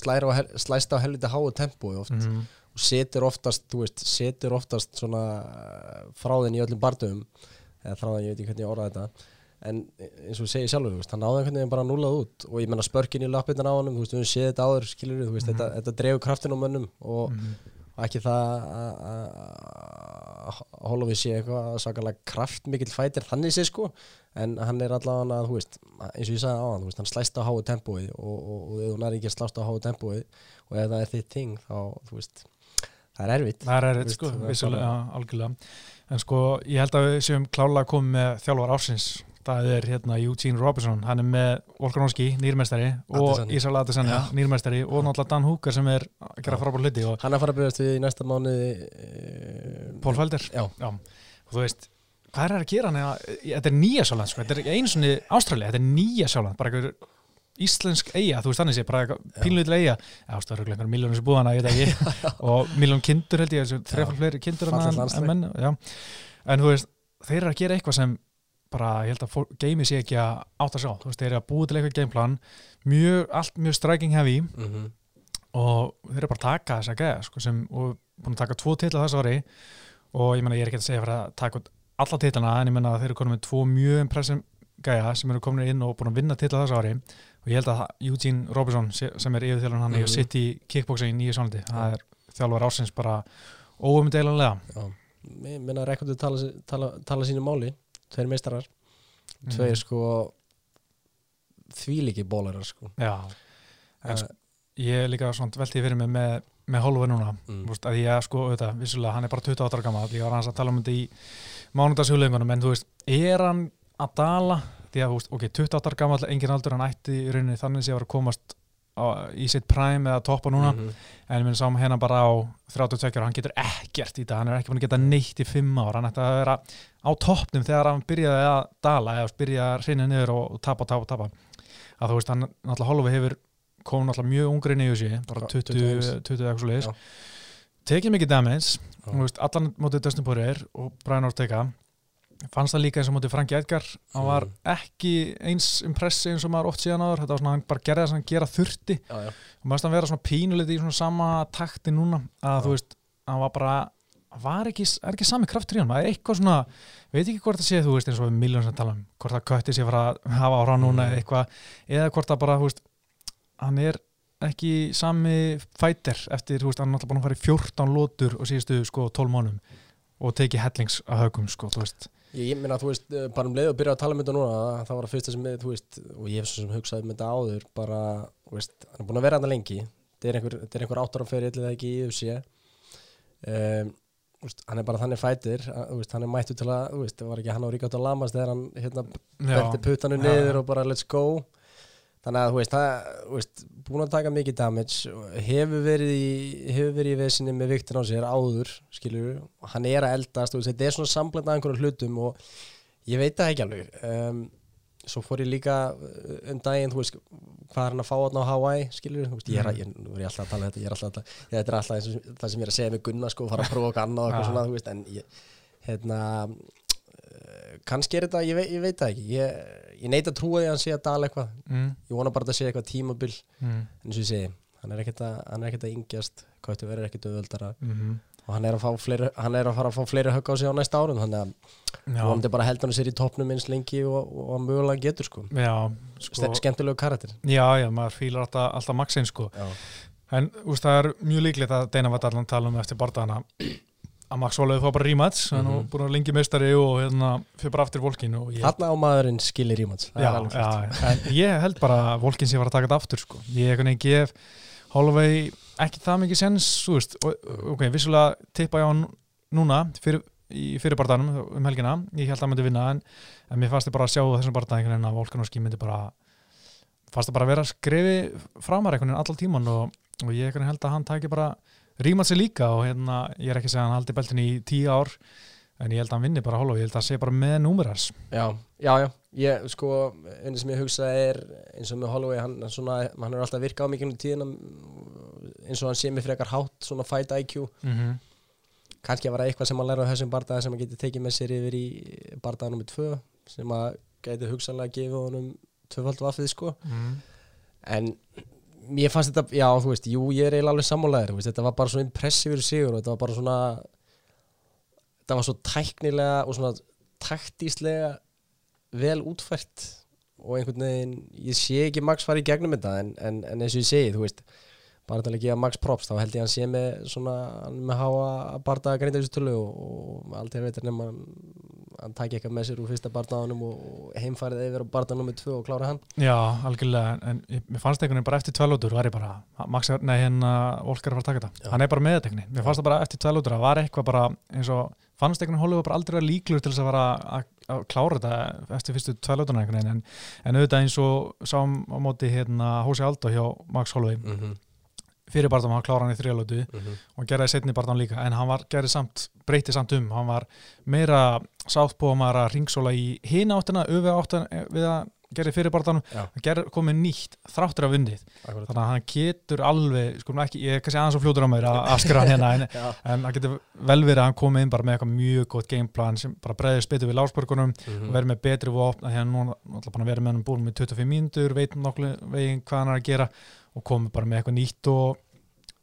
slæra á, hel- slæst á helviti háu tempói oft mm. og setur oftast, þú veist, setur oftast svona eh, þráðin í öllum bardum eða þráðin, ég veit ekki hvernig ég orða þetta en eins og ég segi sjálfur, þú veist, hann náði einhvern veginn bara núlað út og ég menna spörkin í lappirna á honum, þú veist, við höfum séð þetta áður, skilur þú veist, Mhm. þetta, þetta dreifur kraftin á mönnum og Mm. og ekki það að- að að Holloway sé eitthvað sakalega kraftmikill fætir þannig sé sko. En hann er allavega að, þú veist eins og ég sagði á hann, veist, hann slæst á háu tempói og, og, og ef hún er ekki að slást á háu tempói og ef það er þitt ting þá, þú veist það er erfitt. Það er erfitt Veist, sko, vissulega, algjörlega. En sko, ég held að við séum klálega komið með þjálfar ársins það er hérna Eugene Robinson, hann er með Volkanovski, nýrmestari og Adesanya, Já. nýrmestari og náttúrulega Dan Hooker sem er að gera frábár hluti og hann er að fara að byrjast við í næsta mánuði e, Pól Felder. og þú veist, hvað er að gera hann þetta er nýja sjáland, sko, þetta er einu svona Ástralja, þetta er nýja sjáland, bara einhver íslensk eiga, þú veist þannig sé, bara eitthvað pínlutil eiga, það eru einhver miljónum sem búðana, ég veit ekki, (laughs) og miljón kindur held ég, þrefald fleiri kindur en, en þú veist þeir eru að gera eitthvað sem bara, ég held að geimi sé ekki að átt að sjá þú veist, þeir eru að búið til eitthvað gameplan mjög, allt mjög striking heavy mm og þeir eru bara að taka þess að gæða sko, sem, og búin að taka tvo titla þess ári og ég meina ég er ekki að segja fyrir að taka alla titlana en ég meina að þeir eru komin með tvo mjög impressum gæja sem eru komin inn og búin að vinna titla þess ári og ég held að Eugene Robinson se- sem er yfirþjálfur hann mm Mhm. -hmm. í kickboxing í sjónaldi það er þjálfur ásins bara óumdeilanlega. Minna rekordu tala, tala, tala sínu máli tveir meistarar, Mhm. tveir sko þvíliki bólarar sko. Já, en Eh, sko, ég er líka svona veltið fyrir mig með, með Holloway núna. Mm. Þú veist, að ég sko, auðvitað, vissulega, hann er bara 28 ára gammal, ég var hans að tala um þetta í mánudagshjóðleikunum, en þú veist, er hann að dala, því að, þú veist, ok, 28 ára gammal, engin aldur, hann ætti í rauninni þannig sem ég var að komast á, í sitt prime eða toppa núna, Mhm. en ég minn sá hérna bara á 32 ára, hann getur ekkert í það, hann er ekki búin að geta neitt í 5 ára, hann ætti að vera á toppnum þegar hann byrjaði að dala eða byrjaði að hreinja niður og, og tapa, tapa, tapa. Að þú veist, hann náttúrulega Holloway hefur kom náttúrulega mjög ungri nýju sig bara Já, 20, 21. 20 eitthvað svo leiðis tekið mikið damage þú veist, allan mótið Dustin Poirier og Brian Ortega fannst það líka eins og mótið Franki Edgar hann var Mm. ekki eins impressi eins og maður oft síðan áður þetta var svona, hann bara gerði það sem hann gera þurfti já, já. og maður stann vera svona pínuliti í svona sama takti núna að Já. þú veist, hann var bara var ekki, er ekki sami kraftur í hann maður er eitthvað svona, veit ekki hvort það sé þú veist eins og við miljón sem tala um, hvort það kötti sé fara að hafa ára núna Mm. eða eitthvað eða hvort það bara, þú veist hann er ekki sami fætir eftir, þú veist, hann er náttúrulega búin að fara í 14 lótur og síðustu sko 12 mánum og tekið hellings að högum sko, þú veist Ég, ég minna, þú veist, eh, bara um leið og byrja að tala um þetta núna, það var að fyrsta sem, þú veist, og ég hef svo sem hugsaði um þetta áður, bara, þú veist, hann er búin að vera hann lengi, þetta er einhver, er einhver áttar á ferið eða ekki í UFC, um, úst, hann er bara þannig fætir úst, hann er mættu til að, úst, það var ekki hann á Ríkjátt og Lamas þegar hann hérna bendi puttanu niður og bara let's go þannig að þú veist, það, þú veist búin að taka mikið damage hefur verið í, hefur verið í vesinni með viktin á sér áður, skilur og hann er að eldast, þú veist, þetta er svona samblend af einhverjum hlutum og ég veit það ekki alveg. Um, svo fór ég líka uh, um daginn, þú veist hvað er hann að fá þarna á Hawaii, skilur þú veist, ég er, að- ég, nú er ég alltaf að tala um þetta, ég er alltaf að ég, þetta er alltaf eins og það sem ég er að segja með Gunnar sko, fara að prófa annað og eitthvað svona, þú veist, en ég, hérna kannski er þetta, ég, veit- ég veit það ekki. Ég, ég neit að trúa því að hann sé að dala eitthvað. Mm, ég vona bara að það sé eitthvað tímabil. Mm, en eins og ég segi, hann er ekkert að, hann er ekkert að yngjast, þetta verður ekkert auðvöldara mm, og hann er, að fleiri, hann er að fara að fá fleiri högg á sig á næsta árum þannig að já, vonandi bara held hann sér í toppnum eins lengi og, og, mögulega getur sko, já, sko. skemmtilegu karakter. Já, já, maður fílar alltaf, alltaf maxinn sko. En úst, það er mjög líklegt að Deina var allan tala um eftir barndagana að Max Ólaug fá bara rímats hann er nú Mhm. búin að lengi meistari og hérna fyrir bara aftur volkin og ég, þarna á maðurinn skilir rímans já, já, en ég held bara að volkin sé að fara að taka þetta aftur sko. ég gef Holloway ekki það mikið sens veist, og, ok, vissulega tippa ég á hann núna fyrir, í fyrir barndaganum um helgina, ég held að hann myndi vinna en, en mér fannst ég bara að sjá þessum barndag en að Volkanovski myndi bara fannst það bara að vera að skrefi framar allan tíman og, og ég held að hann taki bara rímat sér líka og hérna, ég er ekki að segja að hann haldi beltin í tíu ár en ég held að hann vinni bara Holloway, ég held að það sé bara með númerars já, já, já, ég sko einu sem ég hugsa er eins og með Holloway, hann, hann svona, hann er alltaf virkað á mikið um tíðina eins og hann sé með frekar hátt, svona fight IQ mm -hmm. kannski var það eitthvað sem hann læra á þessum bardaga sem hann getur tekið með sér yfir í bardaga nummið tvö sem að gæti hugsanlega að gefa honum tvöfald vaffið sko. Mm. en mér fannst þetta, já þú veist, jú ég er eiginlega alveg veist, þetta var bara svo impressífur sigur og þetta var bara svona þetta var svo tæknilega og svona taktíslega vel útfært og einhvern veginn, ég sé ekki Max fara í gegnum þetta en, en, en eins og ég segi, þú veist bara til að gefa Max props, þá held ég að hann sé með svona, hann með háa bardaga greinda þessu tölu og, og aldrei veitir nema hann, hann taki eitthvað með sér úr fyrsta bardaganum og, og heimfærið yfir á bardaganum með tvö og klára hann Já, algjörlega, en, mér fannst einhvern veginn bara eftir tvælótur var ég bara, Max, nei, hérna Volker er að að taka þetta, hann er bara með þetta einhvern veginn. mér fannst það bara eftir tvælótur að var eitthvað bara eins og, fannst einhvern veginn Holloway bara aldrei að líklur til þess að fara að, að klára þetta eftir fyrstu tvælóturna einhvern veginn, en, en auðvitað eins og sáum á móti hérna Hósi Aldo hjá Max Holloway, mm -hmm. Fyrir barðan hann klára hann í þrjálótu Mm -hmm. og gerði setni barðan líka, en hann var gerði samt, breytti samt um, hann var meira sáttbúum að ringsóla í hina áttina, öfu áttina eh, við að gerði fyrir Já. hann gerði komið nýtt þráttur af undið Akkurat. þannig að hann getur alveg sko, ekki, ég er kannski aðeins og fljótur á mér að afskra hann hérna en, (laughs) en hann getur vel verið að hann komið inn bara með eitthvað mjög gott gameplan sem bara breyðist betur við lásbörgunum Mhm. og verið með betri vopn að hérna núna að vera með hann búin með 25 mínútur veit nokkuð veginn hvað hann er að gera og komið bara með eitthvað nýtt og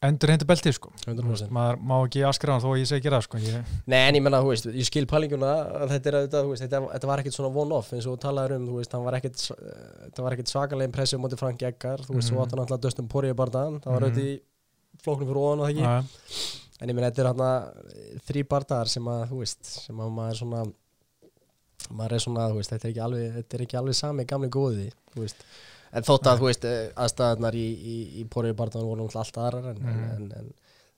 endur hindi beltið sko 100%. maður má ekki afskra hann þó ég segi gera það sko ég, Nei, en ég menna, þú veist, ég skil pælinguna að þetta, er, auðvitað, þú veist, þetta, þetta var ekkit svona one-off eins og þú talaður um, þú veist, hann var ekkit þetta var ekkit svakalega impressið á móti Frank Eggar þú veist, Mhm. svo átti hann alltaf Dustin Poirier bardaðan það var Mhm. auðvitað í flóknum fyrir ofan og það ekki að, en ég menna, þetta er hann þrý bardaðar sem að, þú veist, sem að maður svona maður er svona, þú veist, þetta er ekki alveg þetta er ekki alveg sami gamli góði þú veist, en þótt að, þú veist, eh, aðstæðarnar í, í, í Poirier bardaðan voru náttúrulega allt aðrar en, Mhm. en, en, en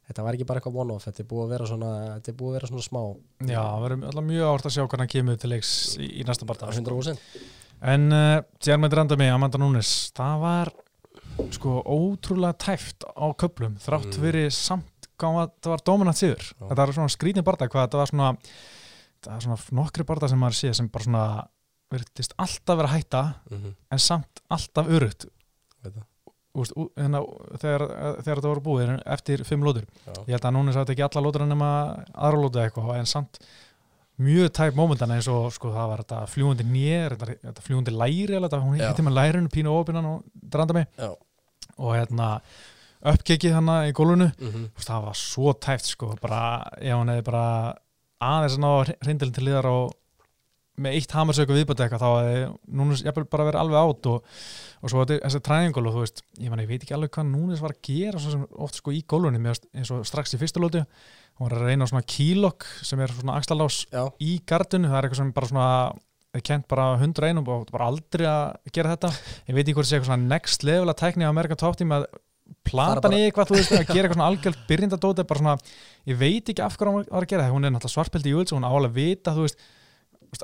þetta var ekki bara eitthvað one-off, þetta er búið að vera svona þetta er búið að vera svona smá já, það verður alltaf mjög árt að sjá hvernig hann kemur til leiks í, í næsta barða 100% En uh, Jermaine Randami, Amanda Nunes, það var sko ótrúlega tæft á köplum, þrátt Mm. fyrir samt það var dominant. Já. Þetta var svona skrýtni barða, hvað þetta var svona, það var svona nokkri barða sem maður sé sem bara svona verðist alltaf vera að hætta mm -hmm. en samt alltaf örugt. Hérna, þegar, þegar þetta voru búið eftir fimm lótur. Ég held að Nunes hafði ekki alla lótur nema aðra lótu eitthvað en samt mjög tæp mómentana eins og sko það var þetta fljúandi nér, þetta, þetta fljúandi læri þetta, hún hitti með lærinu pínu ópinan og dranda mig Já. og hérna uppkikið hana í gólfinu mm -hmm. Það var svo tæft sko bara, ef hann hefði bara aðeins að ná hrindilin til liðar og með eitt hamarsöku viðbæti eitthvað þá hefði Núnes jafnvel bara verið alveg átt og, og svo þetta- þessi triangle og þú veist ég, man, ég veit ekki alveg hvað Núnes var að gera svo sem oft sko í fannst eins og strax í fyrstu lótu hún var að reyna á svona kílokk sem er svona axlalás Já, í gardinu, það er eitthvað sem bara svona er kent bara hundra einum og bara aldrei að gera þetta. Ég veit ekki hvort það sé eitthvað svona next level að tækni á Amerikan Team að bara- í eitthvað, þú veist, að gera eitthvað svona algjörð byrjindadóti, bara svona, ég veit ekki af hverju hún var að gera það, hún er náttúrulega svartpildi í Júls og hún álega vita, þú veist, þú veist,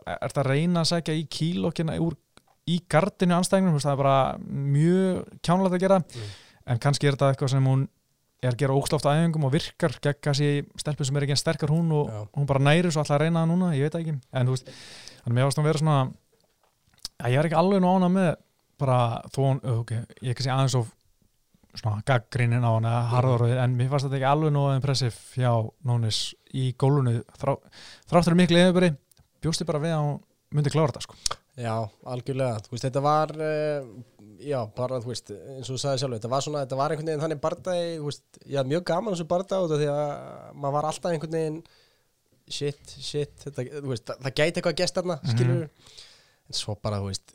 er það að reyna að segja í kílókina úr í gardinu veist, það er bara mjög kjánlega að gera, Mm. en kannski er þetta eitthvað sem hún er að gera óksláft æfingum og virkar gegn kannski stelpur sem er ekki en sterkar hún og Já. hún bara næri svo alltaf að reyna það núna, ég veit það ekki. En þú veist, þannig að mér varst að vera svona að ég er ekki alveg nú ána með bara þó hún, ok, ég kannski aðeins of svona gaggrínin á hana harðorðið, en mér fannst þetta ekki alveg nú impressiv hjá Nónis í gólunu þrá, þráttur miklu yfirbyrði, bjósti bara við að hún myndi klára þetta sko. Já, algjörlega, þú veist, þetta var uh, já, bara, þú veist, eins og þú sagði sjálf þetta var svona, þetta var einhvern veginn þannig bardagi þú veist, hafði mjög gaman þessu af því að maður var alltaf einhvern veginn shit, shit, þetta, þú veist, það, það gæti eitthvað að gesta þarna, Mhm. skilur en svo bara, þú veist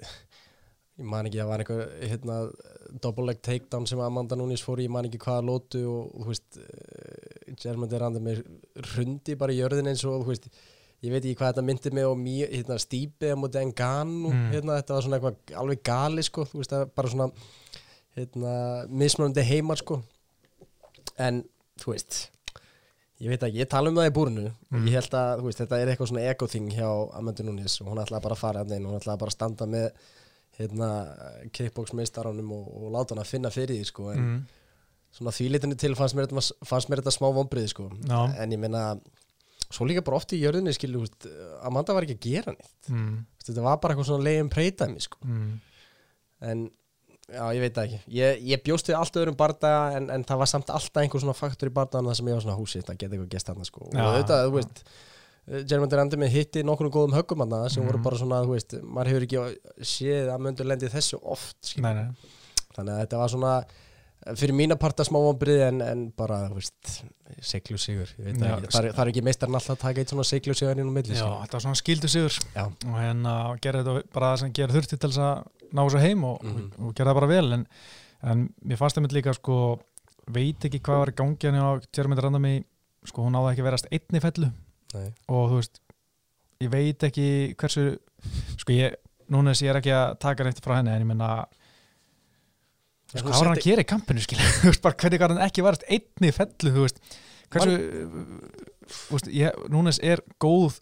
ég man ekki, það var einhver hérna, double leg takedown sem Amanda Nunes fór í, ég man ekki hvaða lótu og, þú veist, uh, Germander Randar með hrundi bara í jörðin eins og, þú veist ég veit ekki hvað þetta myndi mig og mjög, hérna, stípi á móti Enganu, Mm. hérna, þetta var svona eitthvað alveg gali, sko, þú veist, það var bara svona hérna, mismunandi heimar, sko en, þú veist ég veit ekki, ég tala um það í búrinu og Mm. ég held að, þú veist, þetta er eitthvað svona ego-thing hjá Amanda Nunes og hún ætlaði bara að fara að neina, hún ætlaði bara að standa með hérna, kickbox-meistaranum og, og láta hann að finna fyrir því, sko en mm. svona þvílitinu til fannst mér, þetta, fannst mér þetta smá vombriði, sko Já. en svo líka bara oft í jörðinni, skilju, þú veist, Amanda var ekki að gera neitt Mm. Veist, þetta var bara eitthvað svona leiðin breytæmi, sko Mm. en já, ég veit það ekki ég, ég bjóst við allt öðrum bardaga en, en það var samt alltaf einhver svona faktor í bardagan það sem ég var svona húsið, það geti eitthvað gest þarna sko. Já, og auðvitað, já. þú veist Germandir Andi með hitti nokkur góðum höggum þarna sem Mhm. voru bara svona, þú veist maður hefur ekki séð að möndur lendi þessu oft skilur. Nei, nei. þannig að þetta var svona fyrir mína parta smá vombrið en, en bara, þú veist, seglu sigur það það er, ekki meistarinn alltaf að taka eitt svona seglu sigur inn á milli Já, skilur. þetta var svona skildu sigur Já. og hérna gerði þetta bara það sem gerði þurfti til þess að ná þessu heim og, Mhm. og, og gerði það bara vel en, en mér fannst það líka sko veit ekki hvað var í gangi hann á Jeremy Randami sko hún náði ekki að verast einni fellu Nei. og þú veist ég veit ekki hversu sko ég, núna þess ég er ekki að taka neitt frá henni en ég menna sko, hún hvað var hann að gera í kampinu skilja (laughs) þú veist bara hvernig var hann ekki varast einni fellu þú veist? Hversu þú veist, ég, Núnes er góð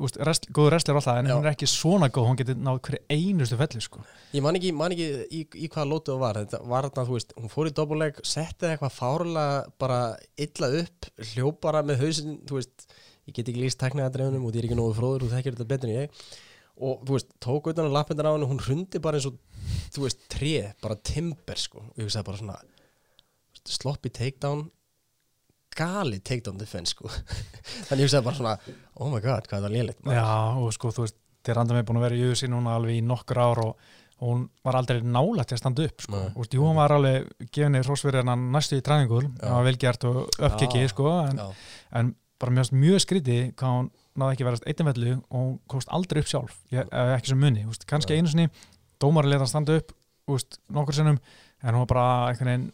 þú veist, rest, góður restlir alltaf en Já. hún er ekki svona góð, hún getur náð hverju einustu fellu sko. Ég man ekki, man ekki í, í hvaða lótu það var. Þetta var þarna, þú veist, hún fór í doppelleg setti eitthvað fárlega bara illa upp, hljóp bara með hausin þú veist, ég get ekki líst teknaða dreifunum og ég er ekki nógu fróður, þú þekkir þetta betur en ég og þú veist, tók utan á lappindar á henni og hún hrundi bara eins og þú veist, tré, bara timber sko, og ég hugsaði bara svona veist, sloppy takedown gali takedown defense sko (laughs) þannig ég hugsaði bara svona, oh my god, hvað er það lélegt maður. Já, og sko, þú veist, þeir randum er búin að vera í UFC núna alveg í nokkur ár og, og hún var aldrei nálægt til að standa upp sko. Nei. Þú veist, hún var alveg gefinni hrósverið hennar næstu í træningur það var velgjart og uppkikið, sko en, en bara mjög skrítið hvað hún náði ekki að verast einnvellu og hún komst aldrei upp sjálf, ég, ef ekki sem muni veist, kannski einu sinni, dómari leta hann standa upp veist, nokkur sinnum en hún var bara einhvern veginn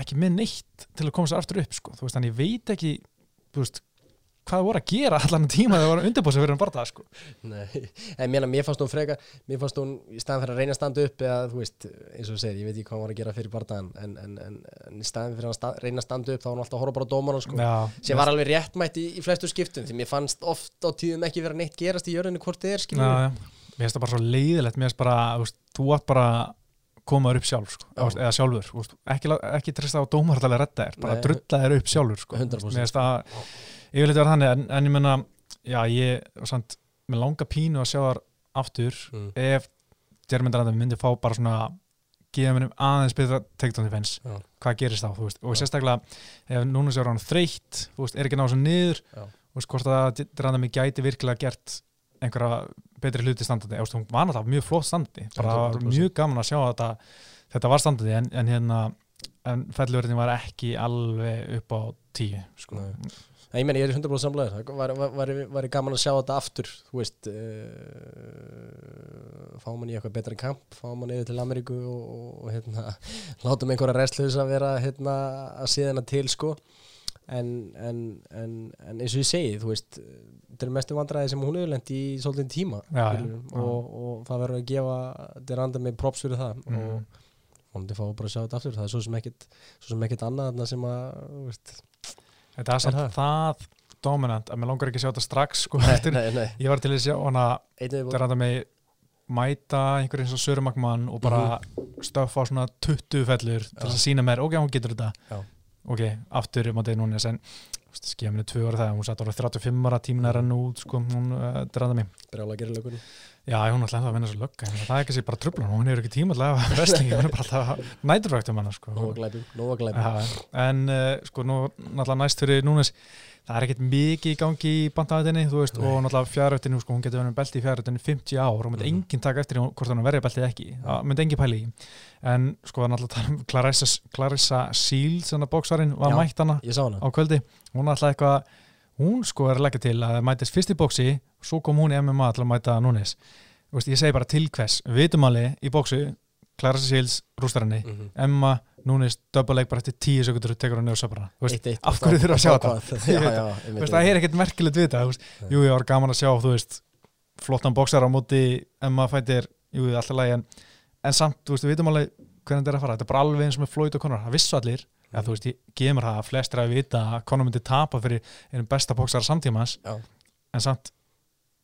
ekki með neitt til að koma sér aftur upp sko. þú veist, þannig ég veit ekki þú veist, hvað voru að gera allan tíma þegar það voru undirbúið sem fyrir bara það sko. Nei, en mér, mér fannst hún freka mér fannst hún í staðan fyrir að reyna að standa upp eða þú veist, eins og þú segir, ég veit ekki hvað hún var að gera fyrir bardagan en, en, en, en í staðan fyrir að sta, reyna að standa upp þá var hún alltaf að horfa bara á dómaran sko. Já, sem var alveg réttmætt í, í flestu skiptum því mér fannst oft á tíðum ekki vera neitt gerast í jörðinu hvort þið er já, mér finnst það bara svo leiðilegt mér finnst bara, veist, þú átt bara að koma þér upp sjálf, sko, veist, eða sjálfur veist, ekki, ekki trista á dómartalega að redda þér bara drulla þér upp sjálfur sko. 100%. mér finnst það, yfirleitt var þannig en, en ég menna, já, ég samt, með langa pínu að sjá þar aftur mm. ef Jermyndarandum myndi fá bara svona gefa minnum aðeins betra takedown defense Já. hvað gerist þá, veist, og Já. sérstaklega ef núna sér hann þreytt, veist, er ekki náðu svo niður Já. veist, hvort að Jermyndarandum gæti virkilega gert einhverja betri hluti standandi, veist, hún var náttúrulega mjög flott standi, bara það var 100%. mjög gaman að sjá að þetta, þetta var standandi en, en hérna, en fellurverðin var ekki alveg upp á tíu, sko ég meni, ég er 100% samlega það var, var, var, var gaman að sjá þetta aftur þú veist uh, fá mann í eitthvað betra kamp fá mann yfir til Ameríku og, og, og hérna, (laughs) látum einhverja restlöðs að vera hérna, að síðana til sko. En, en, en, en eins og ég segi, þú veist þetta er mestu vandræði sem hún hefur lent í svolítið tíma já, skilurðu, já. og, og það verður að gefa þetta randa með props fyrir það. Mhm. og vonandi fá bara að sjá þetta aftur. Það er svo sem ekkit, svo sem ekkit annað sem að veist, Þetta er samt það? það dominant að mér langar ekki að sjá þetta strax sko, nei, (laughs) nei, nei, ég var til að sjá hana er þetta með mæta einhver eins og Sörumakmann og bara stöffa á svona 20 fellur til Mhm. Að sína mér, ok, hún getur þetta Já. ok, aftur um að þetta núna en skilja minni tvö ára það, hún satt ára 35 ára tímin er enn út, sko, hún uh, draða mig. Brjála að gera lökunni Já, hún ennþá að vinna svo en það er ekki sér bara trubla hún hefur ekki tíma alltaf að wrestlingi hún er bara alltaf næturvægt um hana sko. Já, en uh, sko nú náttúrulega næst fyrir núnes það er ekkert mikið í gangi í bandahættinni þú veist, Nei. og náttúrulega fjárhættinu sko, hún getur verið með belti í fjárhættinu 50 ár og myndi Mhm. enginn taka eftir hún- hvort hann verið beltið ekki. Það myndi enginn pæli í. En sko náttúrulega um Clarissa, Clarissa Shields hún alltaf eitthvað hún sko er að leggja til að það mætist fyrst í bóksi svo kom hún í MMA til að mæta veist, ég segi bara til hvers. Við vitum alveg í bóksi Clarissa Shields rústar henni mm -hmm. Emma núnes double leg bara eftir tíu sekundur tekur veist, eitt, eitt, af hverju þurfa að sjá þetta? (laughs) það er ekkert merkilegt við þetta jú, ég var gaman að sjá þú veist, flottan bóksar á móti Emma fætir, jú, alltaf lagi en, en samt, þú veist, við vitum alveg hvernig þetta er að fara, þetta er bara alveg eins með Floyd og Conor. Það vissu allir, Að þú veist, ég gemur það að flestir að vita að Conor myndi tapa fyrir einum besta bóksar samtímans Já. en samt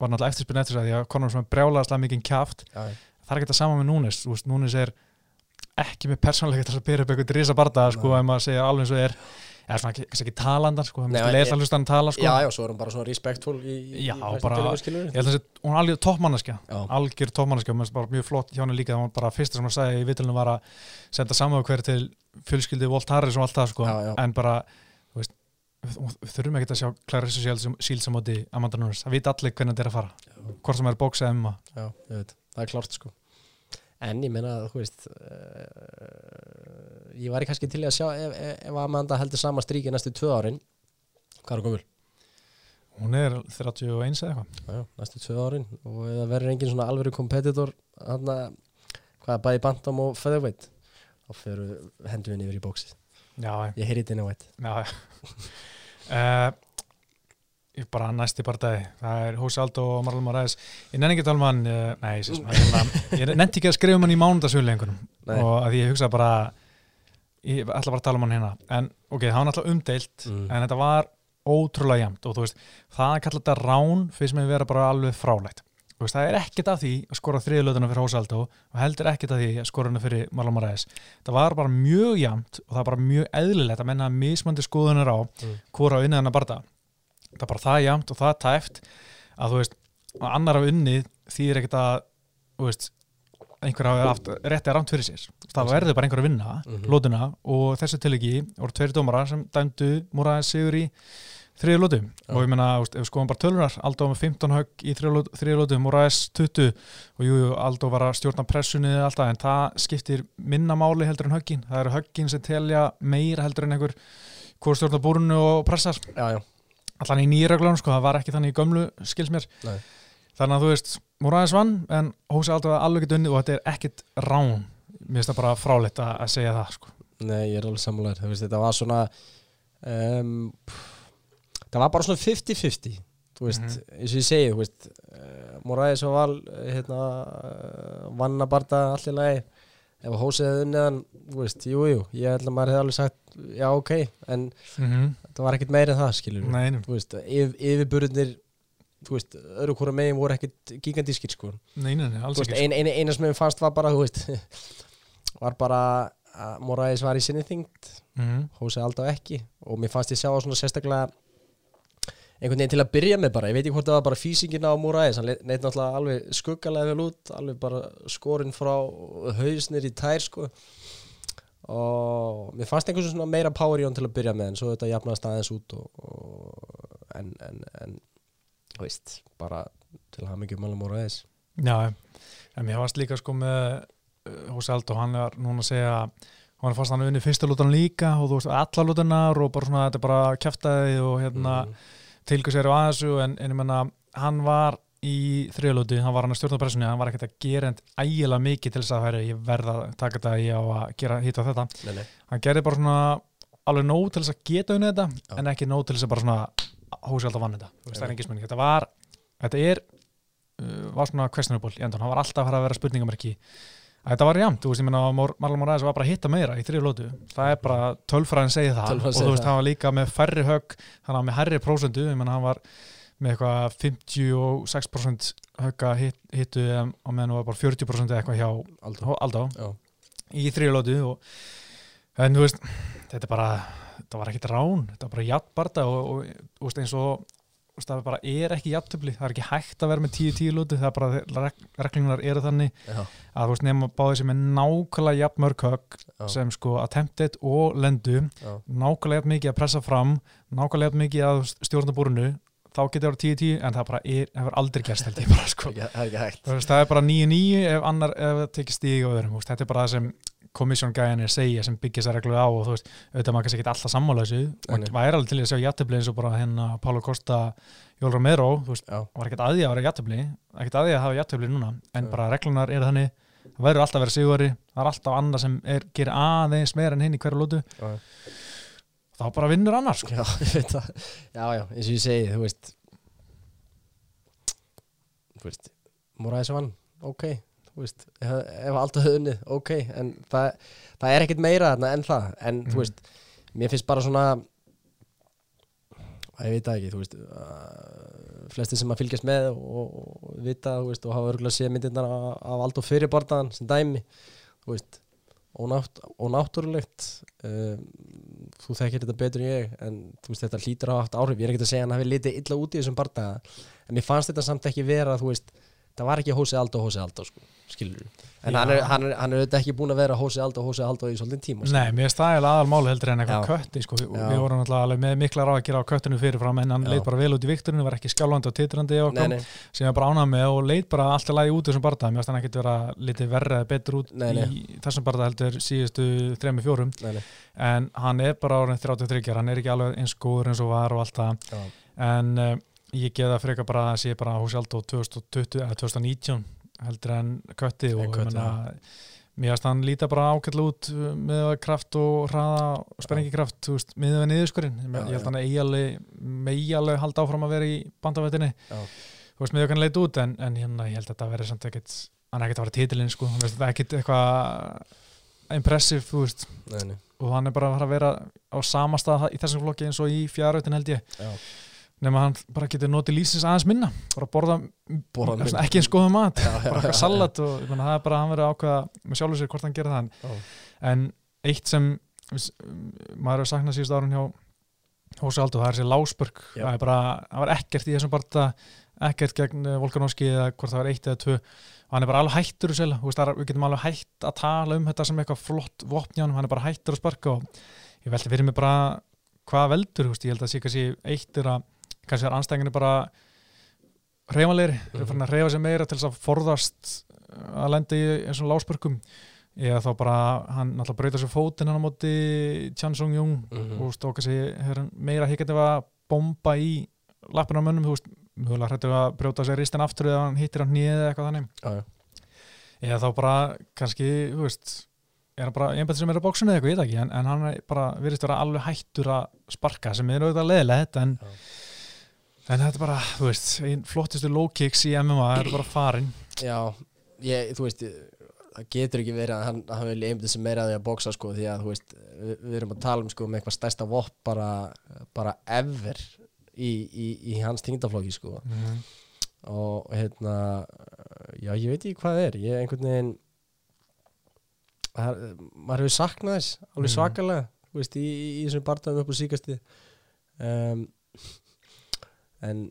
var náttúrulega eftirspinn eftir þess að því að Conor sem brjálaðast kjaft já, já. það er ekki það sama með Núnes þú veist, Núnes er ekki með persónleika til að byrja upp eitthvað risa barda sko, ef maður segja alveg eins og er eða svona ekki, ekki talandar sko, Nei, maður ég- lesa að hlusta hann tala sko. já, já, svo er hún bara svona respektful í, í að þessi, hún er alveg toppmanneskja já, algjör toppmanneskja, og mér finnst bara mjög flott hjá henni líka það var bara fyrsta sem hún sagði í vitlunum var að senda saman hver til fjölskyldi Volt Harris og allt það sko, Já, já. en bara veist, þurfum ekki að sjá á móti Amanda Nunes, það vita allir hvernig þetta er að fara. Hvort sem er bóksa emma já, ég veit, það er klárt sko. En ég meina, þú veist uh, ég væri kannski til að sjá ef, ef, Amanda heldur sama stríki næstu tvö árin hvað er gömul? hún er 31 eða eitthvað. Já, já, næstu tvö árin. Og það verður engin svona alvöru kompetitor hann að hvað er bæði bantam og featherweight þá fyrir hendur við yfir í bóksið já, ég heyri þetta inn á uh, Ég bara næsti partæði Það er Hósi Aldó og Marlon Moraes. Ég nenni ekki að tala um hann Nei, ég, nenni ekki að skrifa um hann í Nei. og að því ég hugsa bara ég ætla bara að tala um hann hérna. En ok, það var náttúrulega umdeilt Mm. en þetta var ótrúlega jæmt og þú veist, það að kalla þetta rán finnst mér vera bara alveg frálægt veist, það er ekkert af því að skora þriðlöðuna fyrir Hósi Aldó og heldur ekkert af því að skora hana fyrir Marlon Moraes það var bara mjög jæmt og það var bara mjög eðlilegt að menna mismandi skoðunar á Mm. hvora unnið hann að barða það er bara það jæmt og það tæft að þú veist, að annar af unnið þýðir ekkert að veist, einhver hafi haft rétti að rámt fyrir sér það verður bara einhver að vinna Mhm. lótuna og þessu tilegi voru tveiri dómara sem dæmdu Múraðin sigur í þriðu lótu og ég veist, ef við skoðum bara tölunar Aldó með 15 högg í þriðu lótu Múraðis 20 og jú, jú, Aldó var að stjórna pressunni alltaf en það skiptir minna máli heldur en höggin. Það eru höggin sem telja meira heldur en einhver hvort stjórna búrunu og pressar. Allan í nýreglunum sko, það var ekki þannig í gömlu skils mér. Nei. þannig að þú veist, Múraðis vann en Hósi Aldó var alveg ekki unnið og þetta er ekkit rán. Mér finnst það bara fráleitt að, að segja það sko. nei, það var bara svona 50-50 þú veist, Mhm. eins og ég segi þú veist, uh, Moraes og Val hérna, uh, vann að barða allir lagi. Ef hósið hefði unnið hann, þú veist, jú, jú ég held að maður hefði alveg sagt, já, ok en mm -hmm. það var ekkert meira en það, skilur Nei, þú veist, yf, yfirburðinir þú veist, öðru hvora megin voru ekkert gigantískir, sko. Nei, nei, nei, alls veist, ekki ein, ein, eina sem ég fannst var bara, þú veist (laughs) var bara að Moraes var í sinni þyngd. Mm -hmm. Hósi aldrei ekki. Og mér fannst ég sjá svona sérstaklega einhvern veginn til að byrja með bara. Ég veit ekki hvort það var bara físingina á Moraes hann neitt náttúrulega alveg skuggalega vel út alveg bara skorinn frá hausnir í tær sko. Og mér fannst einhvern svona meira power í hann til að byrja með en svo þetta jafnaðist aðeins út og, og, en, en, en veist, bara til að hafa mikið málum Moraes. Já, en mér varst líka sko með uh, Hósi Aldó, hann er núna að segja hann fast hann unni fyrsta lútan líka og þú veist, alla lútanar og bara svona þetta bara kjaftaði og hérna Mm. Tilgur sér á aðeinsu en, en ég menna, hann var í þriðlúti, hann var hann að stjórna pressunni hann var ekkert að gera end ægilega mikið til þess að hæri, ég verða að taka þetta ég á að gera hitt og þetta, nei, nei. hann gerði bara svona alveg nóg til þess að geta unnið þetta Já. en ekki nóg til þess að bara svona Hósi Aldó vann þetta, það er engin spurning. Þetta var, þetta er uh, var svona questionable í endan, hann var alltaf að fara að vera spurningamerki Þetta var jæmt, þú veist, ég menna Marlon Moraes var bara að hitta meira í þrjú lótu það er bara, tölfræðin segið það og þú veist, það. hann var líka með færri högg hann var með herri prósendu, ég menna hann var með eitthvað 56% högga hit, hittu og meðan hann var bara 40% eða eitthvað hjá Aldó Já. í þrjú lótu og en þú veist, þetta er bara þetta var ekkit rán, þetta var bara jafnbarda og, og, og veist, eins og það bara er ekki jafntöfli, það er ekki hægt að vera með 10-10 lótu, það er bara, reg, reglunar eru þannig Já, að þú veist nema báði sem er nákvæmlega jafn mörg högg sem sko attempted og lendu já, nákvæmlega jafn mikið að pressa fram nákvæmlega jafn mikið að stjórna búrunu þá getur það 10-10 en það bara er, hefur aldrei gerst held ég bara sko. (laughs) Það er bara 9-9 ef annar ef það tekir stíg á öðrum þetta er bara það sem komissjóngæðinir segja sem byggja sér reglu á og þú veist, auðvitað maður kannski ekki alltaf sammála þessu. Og nei. væri alveg til að sjá jættubli eins og bara hérna Pála Kosta Jól Romero, þú veist, Já, var ekkert að því að vera jættubli ekkert að því að hafa jættubli núna. En Já. bara reglunar eru þannig það verður alltaf að vera sigurari, það er alltaf annar sem er, gerir aðeins meira en hinn í hverju lótu þá bara vinnur annar sko. já, (laughs) það. Já, eins og ég segi, þú veist Þú veist Moraes vann, ok veist, ef, allt að höfnið, ok En það, það er ekkert meira þarna en það En Mhm. þú veist, mér finnst bara svona að ég veit það ekki, þú veist flesti sem að fylgjast með og, og vita, þú veist, og hafa örgulega séð myndirnar af, allt og fyrirbordaðan sem dæmi þú veist, ónátt, ónáttúrulegt um, þú þekkir þetta betur en ég en þú veist, þetta hlýtur að hafa haft áhrif ég er ekkert að segja að hann hafi litið illa út í þessum bardaga en mér fannst þetta samt ekki vera, þú veist það var ekki Hósi Aldó, Hósi Aldó, sko, skilur en hann er, hann, er, hann er auðvitað ekki búin að vera Hósi Aldó, Hósi Aldó í svolítinn tíma Nei, mér er stæðilega aðal máli heldur en eitthvað kötti sko. við, vorum alltaf með mikla ráð að gera á köttinu fyrirfram en hann leit bara vel út í vikturinu, var ekki skjálfandi og titrandi og nei, kom, nei, sem ég bara ánað með og leit bara alltaf lagi út þessum barða, mér finnst hann ekkit vera litið verra eða betur út Nei, nei. í þessum barða heldur síðustu þremi fjórum. Nei, nei. en hann er bara orðin 33 hann er ekki alveg eins góður eins og var og allt það. Já. en uh, ég geða frekar bara að sé bara 2020 eða 2019 heldur en kötti og ég meina mér finnst hann líta bara ákveðla út uh, með kraft og hraða og veist, miðið við niðurskurinn ég, held hann megi alveg halda áfram að vera í bandavættinni. Þú veist, miðið hann leit út en, en hérna, ég held að þetta verði samt ekkit hann er ekkit að vera titilinn, sko, hann veist, ekkit eitthvað impressive, þú veist. Nei, nei. og hann er bara að að vera á sama stað í þessum flokki eins og í fjárautin held ég. Já. Nema hann bara getur notið lísins aðeins minna. Bara borða, Borða svona ekki eins góða mat Já, bara eitthvað salat og meina, það er bara að hann verið ákveða með sjálfur sér hvort hann gerir það Já. en eitt sem maður hefur saknað síðust árun hjá Hósi Aldo, það er þessi lásbörg Já. það er bara, það var ekkert í þessum barða ekkert gegn eh, Volkanovski eða hvort það var eitt eða tvö. Og hann er bara alveg hættur það er, við getum alveg hætt að tala um þetta sem eitthvað flott vopnján hann er bara hættur að sparka og ég velti fyrir mig bara hvað veldur, veist, ég held að sé kannski eitt er að kannski er anstæðinginni bara reyfanlegri, mm Mhm. -hmm. að reyfa sig meira til þess að forðast uh, að lenda í eins og lásbörkum eða þá bara hann náttúrulega breyta sér fótinn hann á móti Chan Sung Jung Mhm. og stóka hann meira higgandi að bomba í lappina á mönnum, þú veist, mögulega hrættur að brjóta sér ristin aftur eða hann hittir hann nýð eða eitthvað þannig já. eða þá bara kannski, þú veist er hann bara einbætt sem er á bóksinu eða eitthvað, ég veit ekki en, en hann er bara virðist vera alveg hættur að sparka sem er auðvitað leðilegt en, Já. En þetta er bara, þú veist flottistu low kicks í MMA er bara farin Já, ég, þú veist það getur ekki verið að hann, hann vil einbæta sem meira að því að bóksa sko því að þú veist við, við erum að tala um sko um eitthvað stærsta vopp bara, bara ever í, í, í hans tingdaflokki sko mm. og hérna já ég veit ekki hvað það er ég einhvern veginn það, maður hefur saknað þess alveg Mhm. svakalega þú veist, í, þessum barndagum upp á síkasti um, en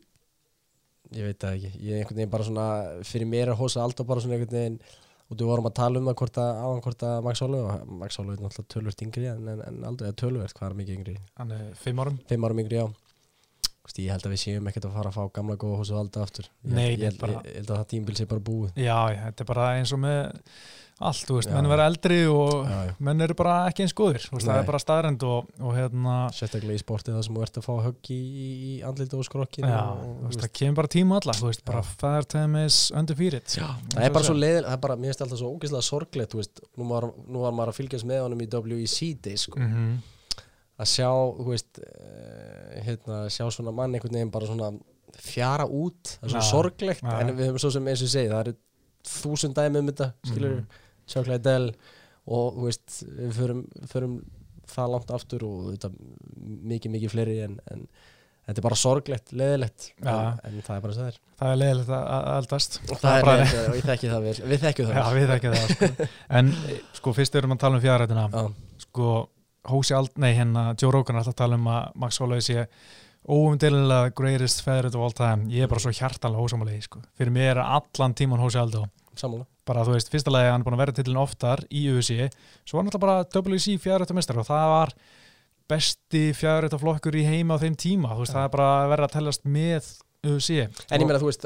ég veit það ekki. Ég er einhvern veginn bara svona fyrir mér að hósa alltaf bara svona einhvern veginn og þú vorum að tala um það hvort að áðan hvort að Max Ólu og Max Ólu er náttúrulega tölvert yngri en, en, en aldrei að tölvert hvað er mikið yngri? Hann er fimm árum. Fimm árum yngri á Þú veist, ég held að við séum ekkert að fara að fá gamla góða hósa alltaf aftur. Ég, Nei, ég, held, bara- ég, ég held að það tímbil sé bara búið. Já, já, þetta er bara eins og með allt, þú veist, Já. menn vera eldri og já, já. menn eru bara ekki eins góðir veist, það er bara staðrend og, og hérna sérstaklega í sportið það sem þú ert að fá högg í, í, andlita og skrokkin já, og, þú og, veist, það kemur bara tíma alla þú veist, bara Já. father time is undefeated Já, það er bara svo leðil, það er bara, mér finnst alltaf svo ógeðslega sorglegt, þú veist, nú var, nú var maður að fylgjast með honum í WEC Day, sko, mm -hmm. að sjá, þú veist, uh, hérna, sjá svona mann einhvern veginn bara svona fjara út, það er svo sorglegt, en við höfum svo sem eins og segi, þúsund dæmi um þetta, skilur, Mhm. Chuck Liddell og veist, við förum, förum það langt aftur og þetta mikið, mikið fleiri en, en þetta er bara sorglegt, leðilegt en, Já. en það er bara það er það er leiðilegt að að eldast er leðilegt og ég þekki það vel við þekkjum það Já, við það sko. (laughs) En sko, fyrst erum við að tala um fjárrættina vel. sko, Hósi Ald, nei, hérna Joe Rogan er alltaf að tala um að Max Holloway sé óumdelilega greatest featherweight of all time ég er bara svo hjartalega hósamálegi sko. fyrir mér er allan tíman Hósi Aldo sammála bara þú veist, fyrsta lagi hann er búin að vera tillin oftar í UFC, svo var hann alltaf bara WC fjárrættamestari og það var besti fjárrættaflokkur í heima á þeim tíma, þú veist, Já. það er bara að vera að tellast með UFC En ég meina, þú veist,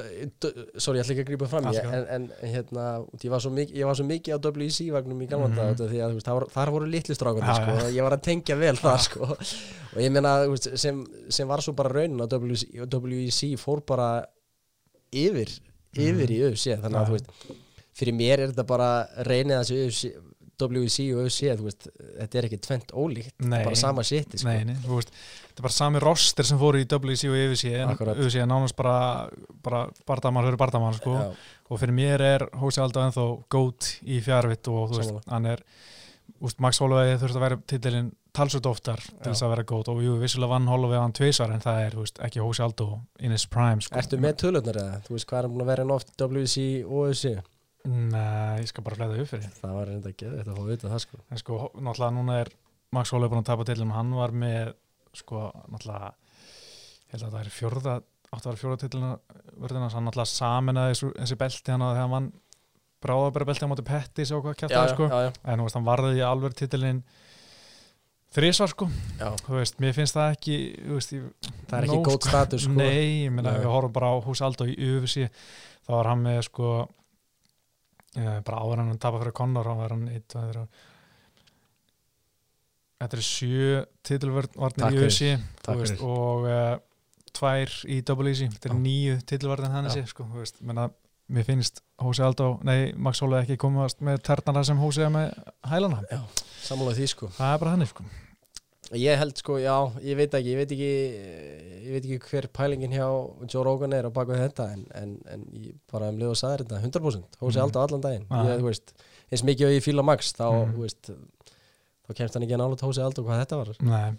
sorry, ég ætla ekki að grípa fram góðu. en, en hérna, ég, var svo mikið, ég var svo mikið á WC-vagnum í gamla Mhm. mm því að veist, þar, þar voru litli strákunni, Já, sko, já. ég var að tengja vel það, sko, og ég meina, veist, sem, sem var svo bara raunin að WC, WC fór bara yfir, yfir í UFC, þannig að, þú veist, fyrir mér er þetta bara reynið þessi UFC, WC og UFC, veist, þetta er ekki tvent ólíkt, Nei. bara sama shiti, sko. Nei, nei, þú veist, þetta er bara sami roster sem fóru í WC og UFC en. UFC er nánast bara, bara bardamann fyrir bardamann sko. Og fyrir mér er Hósi Aldo ennþá gót í fjárvitt og veist, hann er úst, Max Holloway þurft að vera titilinn talsveit oftar til þess að vera gót og jú, vissulega vann Holloway hann tveisar en það er veist, ekki Hósi Aldo in his prime sko. Ertu með tölurnar eða? Þú veist hvað er að vera oft WC og UFC? Nei, ég skal bara flæða upp fyrir. Það var reynda ekki þetta að fá að vita það sko. En sko, náttúrulega núna er Max Holloway búin að tapa titilum, hann var með sko, náttúrulega ég held að það er fjórða átti að vera fjórða titilina verðina, hann náttúrulega saminaði þessi belti hann að þegar hann vann bráðabæra belti á móti Pettis og hvað kæftaði sko. já, já, en þú veist, hann varði í alveg titilin þrísvar sko. Já. þú veist, mér finnst það ekki veist, Það er ekki nóg, góð status sko. Nei, ég meina, við horfum bara á hús Aldo í UFC þá var hann með sko bara áður hann tapa fyrir Conor hann var hann eitt, er það Þetta er sjö titilvarnir Takk í fyrir. og uh, tvær í WC þetta er Já. nýju titilvarnir hann Já. þessi sko, þú veist, menna mér finnst Hósi Aldo, nei, Max Holloway ekki komast með ternara sem Hósi er með hælana Sammála því sko það er bara hann sko. Ég held sko, já, ég veit ekki Ég veit ekki, ég veit ekki hver pælingin hjá Joe Rogan er á baku þetta en, en, en ég bara um leið og sagði þetta 100% Hósi Mhm. alltaf allan daginn Já. ég, veist, eins mikið og ég fíla Max þá, þú veist þá kemst hann ekki að nála Hósi alltaf hvað þetta var Nei.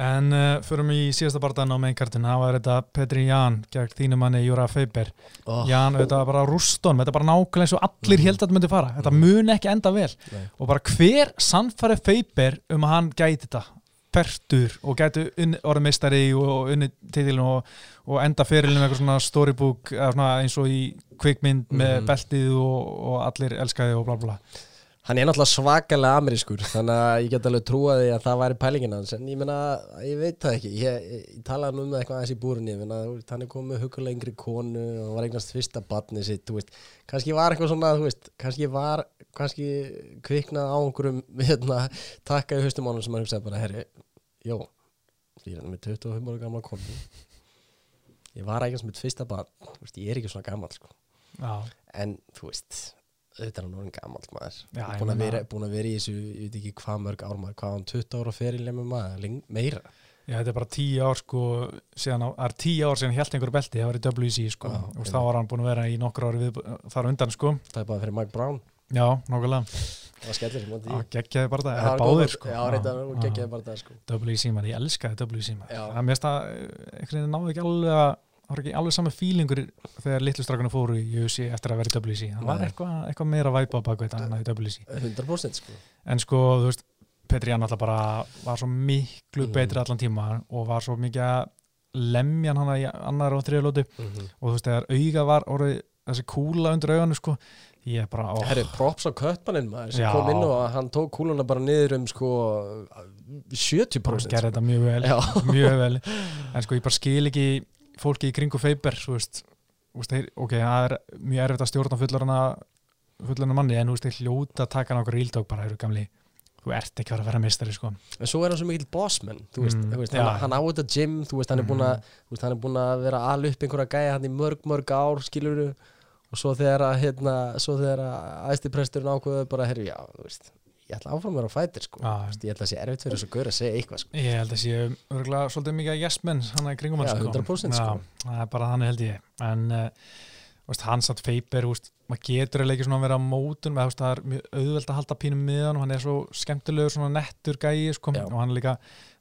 En uh, förum í síðasta barðan á meinkartin, það var þetta Petri Ján gegn þínu manni Júra Feiber oh, Ján, þetta var bara rúston þetta er bara nákvæmlega eins og allir Mhm. held að þetta myndi fara þetta Mhm. mun ekki enda vel Nei. og bara hver sannfæri Feiber um að hann gæti þetta pertur og unni, orðið meistari og, unni titilin og, og enda fyrirlin með eitthvað svona storybook svona eins og í kvikmynd með Mhm. beltið og, og allir elskaði og bla bla Hann er náttúrulega svakalega amerískur þannig að ég get alveg trúa því að það væri pælingin hans. En ég meina, ég veit það ekki. Ég, ég, ég talaði nú um það eitthvað aðeins í hann er komið með hugulega yngri konu og var eignast fyrsta batni sitt kannski var eitthvað svona veist, kannski var, kannski kviknað á einhverjum hérna, takka í haustum ánum sem hann hugsaði bara herri, jó, ég er með 25 ára gamla konu. Ég var eignast mitt fyrsta batn þú veist, ég er ekki svona gammal sko. En þú veist auðvitað er hann orðin gammal maður. Já, búin, að vera, búin að vera í þessu ég veit ekki hvað mörg ár maður. Hvað hann 20 ára með maður? Leng, meira. Já, þetta er bara tíu ár sko það er tíu ár síðan helt einhver belti, það var í WC sko, Já, og þá var hann búin að vera í nokkur ári við, þar undan sko, það er bara fyrir Mike Brown. Já, nokkulega það skellir sem Já, geggjaði bara það, það er báðir sko. Já, reyndar og geggjaði bara það sko. WC man, ég elskaði WC Já. það mest að, einhvern veginn náðu ekki alveg að það var ekki alveg saman fílingur þegar litlu strákunum fóru í UFC eftir að vera í WC hann var eitthvað eitthva meira væpa á bakveit hann í WC 100% sko. En sko, þú veist, Petri hann alltaf bara var svo miklu Mhm. betri allan tíma og var svo mikið að lemja hann í annar og þriða lótu og þú veist, þegar auga var orðið þessi kúla undir auganu sko ég er bara, ó, Herri, props á köttmannin maður sem Já. kom inn og hann tók kúluna bara niður um sko 70% gerði þetta mjög vel. Mjög vel, en sko ég bara skil ekki fólki í kringu Feiber veist, veist ok, það er mjög erfitt að stjórna fullarana manni, en þú veist, þeir hljóta að taka nákvæm ríldók bara, eru gamli. Þú ert ekki að vera meistari, sko. En svo er hann svo mikill bossman þú veist, Mm, veist já. hann, hann á þetta gym þú veist, hann er búin er búin að vera að ala upp einhverja gæja hann í mörg, mörg ár skilur og svo þegar að hérna, svo þegar að æstipresturinn ákveðu bara, herru, já, þú veist ég ætla áfram að vera á fætir, sko. Þú veist, ég ætla að sé erfitt fyrir þessu gaur að segja eitthvað, sko. Ég held að sé örgulega svolítið mikið að yes menn hann í kringum hann, sko. 100% sko. Það er bara þannig held ég. En uh, veist, hann satt veist, maður getur eiginlega ekki svona að vera á mótun, með, veist, það er mjög auðvelt að halda pínum með hann og hann er svo skemmtilegur svona nettur gæi, sko, og hann líka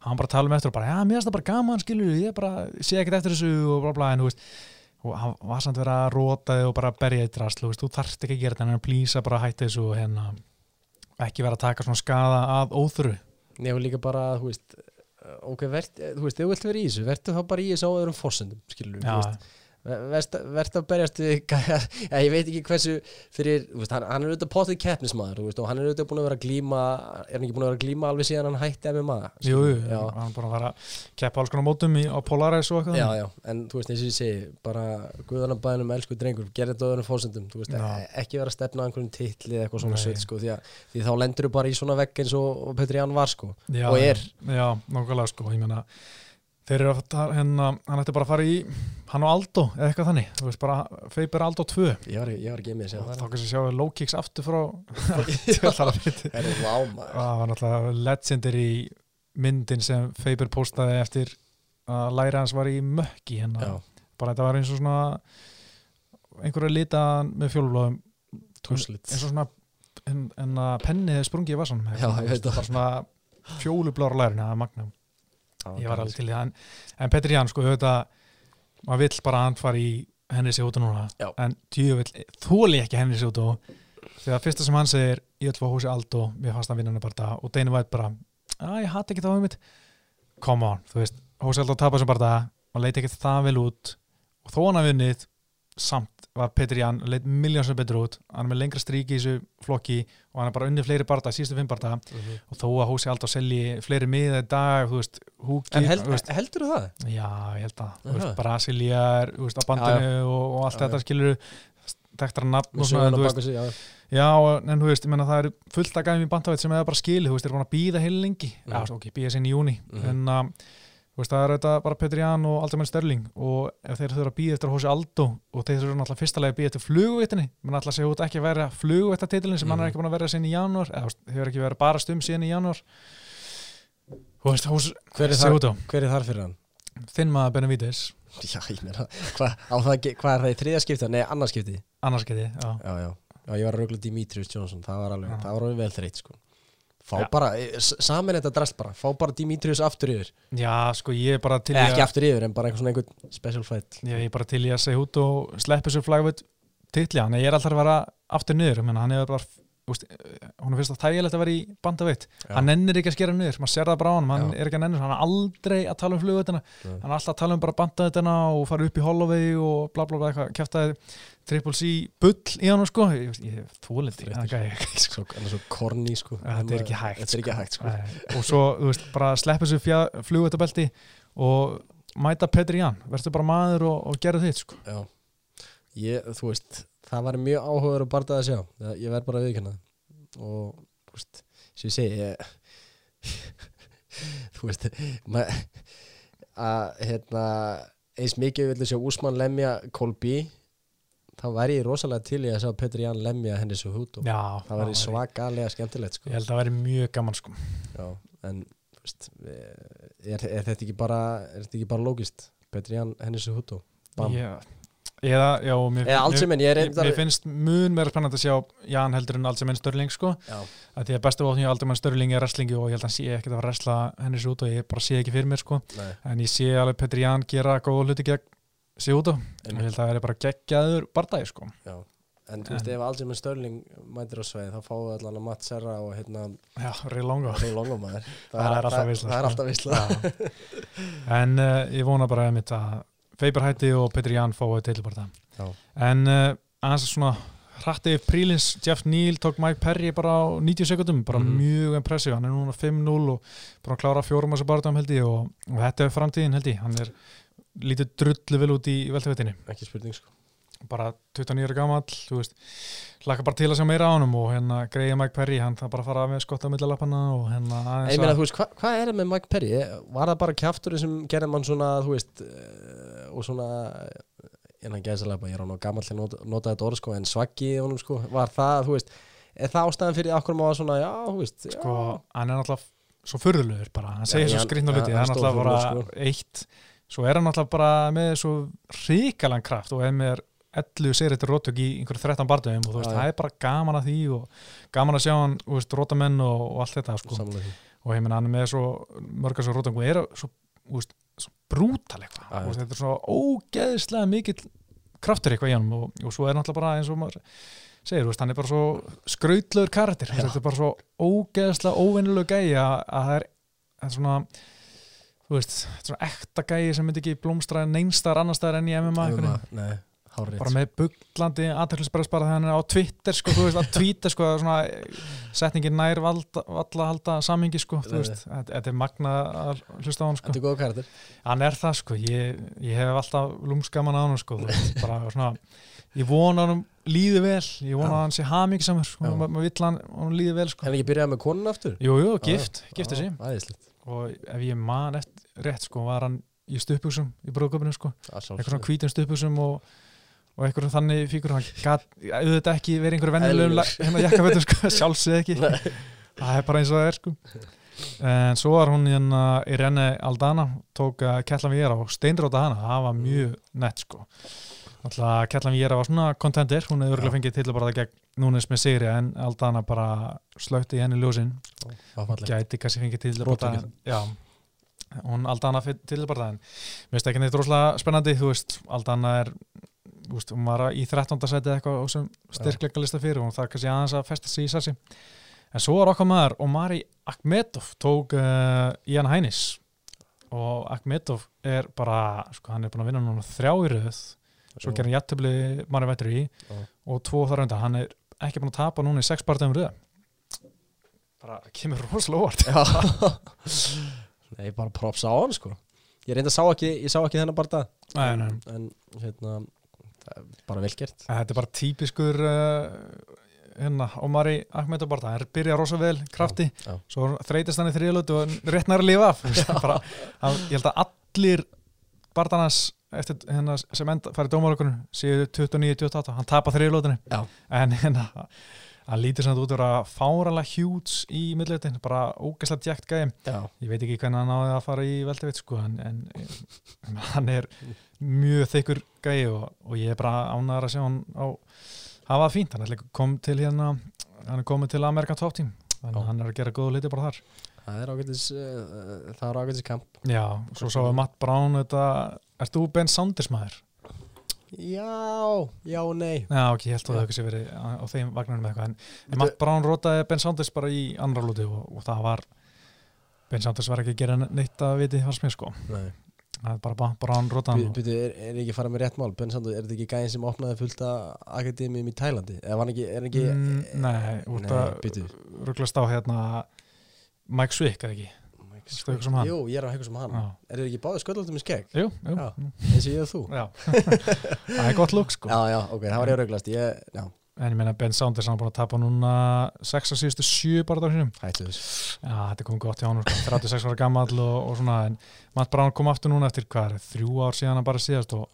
hann bara tala um eftir og bara, já, mér finnst það bara gaman skilur, ég bara sé ekkert eftir þessu og bla bla, en þú veist og hann var samt að róta þig og bara berja þú veist, þú þarft ekki að gera þetta en hann plýsa bara að hætta þessu og hérna ekki vera að taka svona skada að óþuru Nei, og líka bara, þú veist uh, ok, vert, þú veist, ef þú vilt vera í þessu verður þá bara í þessu á öðrum fórsendum skilur, Já, verður að berjast við (laughs) ja, ég veit ekki hversu fyrir, veist, hann, hann er auðvitað potið keppnismæður, veist, og hann er auðvitað búin að vera að glíma er hann ekki búin að vera að glíma alveg síðan hann hætti MMA jú, skilurðu? jú, já, hann bara var að keppa alls konar mótum í, á Polaris og eitthvað já, já, en þú veist, eins og ég segi bara guðanabæðinum, elsku drengur gerði þetta öðrum fórsendum, þú veist, e- ekki vera að stefna að einhverjum titli eða eitthvað svona sveit, sko, því, að, því þá lendur þú bara í svona vegg eins og, og Petri Ján var, sko já, og er. já, þeir eru að hérna, hann ætti bara að fara í hann og Aldo, eða eitthvað þannig. Þú veist bara, Faber Aldo 2 ég var, ég var ekki með að þá það. kannski sjá low kicks aftur frá (laughs) Það er vámaður það var náttúrulega legendary myndin sem Faber postaði eftir að læra hans var í mökki hérna, bara þetta var eins og svona einhverju lita með fjólblóðum túslit eins og svona en, en að penni hefði sprungið í það. bara svona fjólublára lærin það er magnum ég var alveg til það. En, en Petri Ján sko auðvitað maður vill bara að hann fari í henni sig út og núna. Já. en djöfull, þóli ekki henni sig út og þegar fyrsta sem hann segir ég ætla að fá húsi Aldo, mér fannst hann vinna hann bara. Það og Deinu vært bara, að ég hatt ekki það um mitt. Come on, þú veist húsi Aldo tapar sem bara það, hann leiti ekki það vel út. Og þó hann að vinnið samt var Petri Ján, leit miljónsum betur út. Hann er með lengra stríki í þessu flokki og hann er bara unnið fleiri barða, síðustu fimm barða og þó að húsi Aldo selji fleiri miða í dag, þú veist, húki En held, veist, heldur þú það? Já, ég held að, Aha. veist, Brasilia er, þú veist, á bandinu og, og allt Já, þetta skilur tektra nafn og svona, þú veist, já. já, en þú veist, ég menna það er fullt að gæmi í bandaveit sem eða bara skilið, þú veist, þeir eru búin að býða heil lengi, Mhm. já, ok, býða sinni í júni, Mhm. en að, þú veist, það er þetta bara Petri Ján og Aldemar Störling og ef þeir þurfa að býða eftir hósi Aldo og þeir þurfa náttúrulega fyrsta leið að býða eftir flugveitinni, menn alltaf segja út ekki að vera flugveitatitilin sem hann er Mhm. ekki búin að vera sinni í janúar, eða veist, hefur ekki verið bara stum síðan í janúar, veist, hús, Hver er þar, Seguto, hver er þar fyrir hann? þinn maður Benavides, Já, ég meina, hvað hva er það í þriða skipti? Nei, annars skipti annars geti, já. Já, já, já, ég var að rögla Dimitrius Johnson Það var alveg, það var alveg sko Fá Já. bara, eh, samin þetta drast bara. Fá bara Dimitrius aftur yfir. Já, sko, ég er bara til í Eða ekki að aftur yfir, en bara einhvern svona special fight. Ég er bara til í að segja út og sleppa þessu flagvöld titli, hann er alltaf að vera aftur menn hann hefur bara úst, hún finnst það þægilegt að vera í bandaveitt hann nennir ekki að skera niður, maður sér það bara á hann hann Já. er ekki að nennir, hann er aldrei að tala um flugveitina Nei. hann er alltaf að tala um bara bandaveitina og fara upp í Holloway og bla bla bla eitthvað, kæftaði triple C bull í hann sko, ég, ég Þreyttur. sko. Svo, hann er sko er ekki hægt er ekki hægt sko og svo, veist, bara sleppa þessu flugveitabelti og mæta Petri Ján, verður bara maður og, og gera þitt sko. Ég, þú veist Það var mjög áhugaður að barða að sjá Það- Ég verð bara viðkynna það. Og, þú veist, sem ég segi ég, (laughs) Þú veist að, hérna eins mikið vilja sjá Úsmann lemja Kolby þá væri ég rosalega til í að sjá Petri Ján lemja henni svo hút og Já, það væri svakalega skemmtilegt sko. Ég held að það væri mjög gaman sko. Já, en veist, er, er þetta ekki bara er þetta ekki bara lógist Petri Ján henni svo hút og bam Já, eða, já, mér, Eða en ég er mér, mér finnst mun meira spennandi að sjá Jan heldur en allt sem enn Störling sko. Því að bestu vótni aldrei mann Störling er wrestlingi og ég held að hann sé ekkert að wrestla henni svo út og ég bara sé ekki fyrir mér sko. nei, en ég sé alveg Petri Jan gera góða hluti gegn sig út og ég einmitt. held að það er bara geggjaður bardagi sko. Já, en þú veist, En- ef Algemin Störling mætir á sveið, þá fáum við allan að Matt Serra og hérna Já, reyð langa Ray Longomæður (laughs) Það er alltaf veisla, Það er sko. alltaf veisla Já. en uh, ég vona bara einmitt að Feiber hætti og Petri Jan fái til bara Já. en uh, aðeins svona hratti prílins Jeff Neal tók Mike Perry bara á 90 sekundum bara Mhm. mjög impressiv, hann er núna 5-0 og bara að klára fjórum þessu barðum held ég og, og þetta er framtíðin held ég hann er lítið drullu vel út í veltavettinni Ekki spurning sko. Bara 29 ára gamall þú veist, hlaka bara til að sjá meira á honum og hérna greiði Mike Perry, hann það bara fara með skotta á millalappana og hérna aðeins ég meina, að þú veist, hva, hvað er það með Mike Perry? Var það bara kjafturinn sem gerði mann svona, þú veist uh, og svona en hann gæði sér ég er á ná gamall að nota, nota þetta orð sko en svaggi í honum sko, var það, þú veist er það ástæðan fyrir okkur má svona, já, þú veist já, sko, hann er náttúrulega svo furðulegur bara, hann segir Já, svo hann- skrýtna hluti, hann er náttúrulega bara furðulegur, eitt, svo er hann náttúrulega bara með svo ríkalan kraft og ef mér 11 seritur rótök í einhverju 13 barndöfum og þú veist, það er bara gaman að því og gaman að sjá hann, þú veist, rótamenn og, og allt þetta, sko, því. og ég meina hann er með svo mörgar svo rótök og er svo, þú veist, svo brútal eitthvað, veist, þetta er svo ógeðslega mikill kraftur eitthvað í hann og, og svo er náttúrulega bara eins og maður segir, þú veist, hann er bara svo skrautlegur karakter, þetta er bara svo ógeðslega óvinnuleg gæi að, að það er, það er svona þú veist, svona ekta gæi sem myndi ekki blómstra neinstar annar staðar enn í MMA Nei, bara með buglandi aðteklisbreyðs bara þegar hann er á Twitter sko, þú veist, að tweeta sko, svona, setningin nær valda, valla halda samhengi sko, þú veist, þetta er magna að hlusta á hann sko, Þetta er góð karakter. Hann er það sko ég, ég hef alltaf lúmskaman á hann sko, bara svona ég vona hann líði vel, ég vona að hann sé hamingsamur, sko, Já. maður ma vill hann hann líði vel sko, Hefði ekki byrjað með konun aftur? jú, jú, gift gifti sig Æðislegt. Og ef ég man eftir rétt sko, var hann í stupuksum í bróðköpunum sko. Eitthvað svona hvítum stupuksum og, og eitthvað þannig fíkur hann gat auðvitað ekki verið einhverju vennilegum hérna jakkafötum sko, sjálfsög ekki. Nei. það er bara eins og það er sko. En svo var hún hérna Irene Aldana tók að Kellan Viera og steinróta hana, það var mjög nett sko alltaf Kellan Viera var svona contender, hún hefði örgulega fengið til að bara það gegn Núnes með sigri en Aldana bara slötti í henni ljósin. Gæti kannski fengið til að Brottvikið. já, hún Aldana fi- til bara það en mér finnst ekki neitt rosalega spennandi þú veist, Aldana er veist, hún var í 13. seti eitthvað og sem styrkleika lista fyrir og hún þarf kannski aðeins að festa sig í sassi en svo var okkar maður Omari Akhmetov tók uh, Ian Hænis. Og Akhmetov er bara, sko hann er búin að vinna núna þrjá í röð svo gerir hann jættöfli Mari Vættur í og tvo þar undan, hann er ekki búin að tapa núna í sex barndagum röð. Bara kemur rosalega óvart. Já. (laughs) Nei, bara props á hann sko. Ég reynda sá ekki, ég sá ekki þennan bara það Nei, nei. En hérna Bara vel gert. Þetta er bara típiskur uh, hérna, Omari Ahmed og Barta, hann byrja rosa vel krafti, Já, já. svo þreytist hann í þriðlötu og rétt nær að lifa af. (laughs) Bara, hann, ég held að allir Bartanas eftir hérna sem enda farið dómarökunum séu 29-28, hann tapa þriðlötunni Já. en hérna hann lítur samt út að vera fáralega hjúts í millötin, bara ógæslega djækt gæðum Já, ég veit ekki hvernig hann náði að fara í veldavit sko, en, en hann er mjög þykkur gæi og, og ég er bara ánæður að sjá hann á hafa fínt, hann er kom til hérna hann er komið til Amerikan Top Team hann er að gera góða liti bara þar það er ágætis uh, Það er ágætis kamp. Já, svo sá við Matt Brown þetta, ert þú Ben Saunders maður? Já, já og nei. Já, ok, ég held að það hefði verið á, á þeim vagnarnum með eitthvað, en, en Matt Brown rótaði Ben Saunders bara í andra lúti og, og það var Ben Saunders var ekki að gera neitt að viti fannst mér sko, Nei. Það er bara Ba- Brown rótaði og- Býtu, er, er ekki farað með rétt mál? Ben Sandur, er þetta ekki gæðin sem opnaði fullt af akademíum í Tælandi? Var hann ekki, er hann ekki Mm, nei, út Nei, að býtu rugglast á hérna Mike Swick, eða ekki? Sem hann? Jú, ég er að eitthvað sem hann Já. Er þið ekki báðið sköldaldum með skegg? Jú, jú, jú. Eins og ég og þú? (laughs) Það er gott lúk sko Já, já, ok, það var ég að rauglast En ég meina Ben Saunders hann er búin að tapa núna 6 að síðustu 7 bara þar hennum hættu þess Já, þetta kom gott hjá hann sko. 36 ára gammal og, og svona en Matt Brown kom aftur núna eftir hvað er þrjú ár síðan hann bara síðast og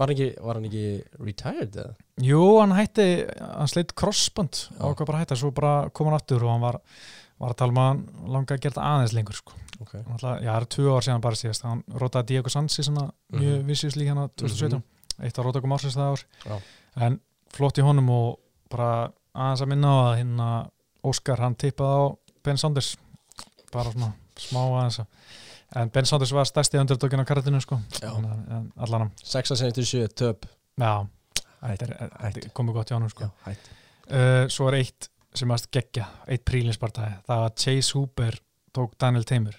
Var hann ekki, var hann ekki retired eða? Jú, hann hætti, hann sleitt crossband og hvað bara hætti, svo bara kom hann aftur og hann var, var að tala um að hann langa að gera þetta aðeins lengur sko. Ok. Náttúrulega, já, það er tvö ár síðan bara síðast hann rótaði Diego Sansi svona mjög Mhm. vissjusli hérna 2017 eitt á rótakum ársins það ár. Já. en flott í honum og bara aðeins að minna á að hérna Óskar hann tippaði á Ben Saunders. Bara svona smá aðeins að en Ben Saunders var stærsti underdogin á karatinu sko. Já. en, en allan hann 6 að 7 töp. Já, þetta komið gott hjá hann sko. Já, uh, svo er eitt sem að geggja eitt prílinspartæði, það var Chase Hooper tók Daniel Tamer.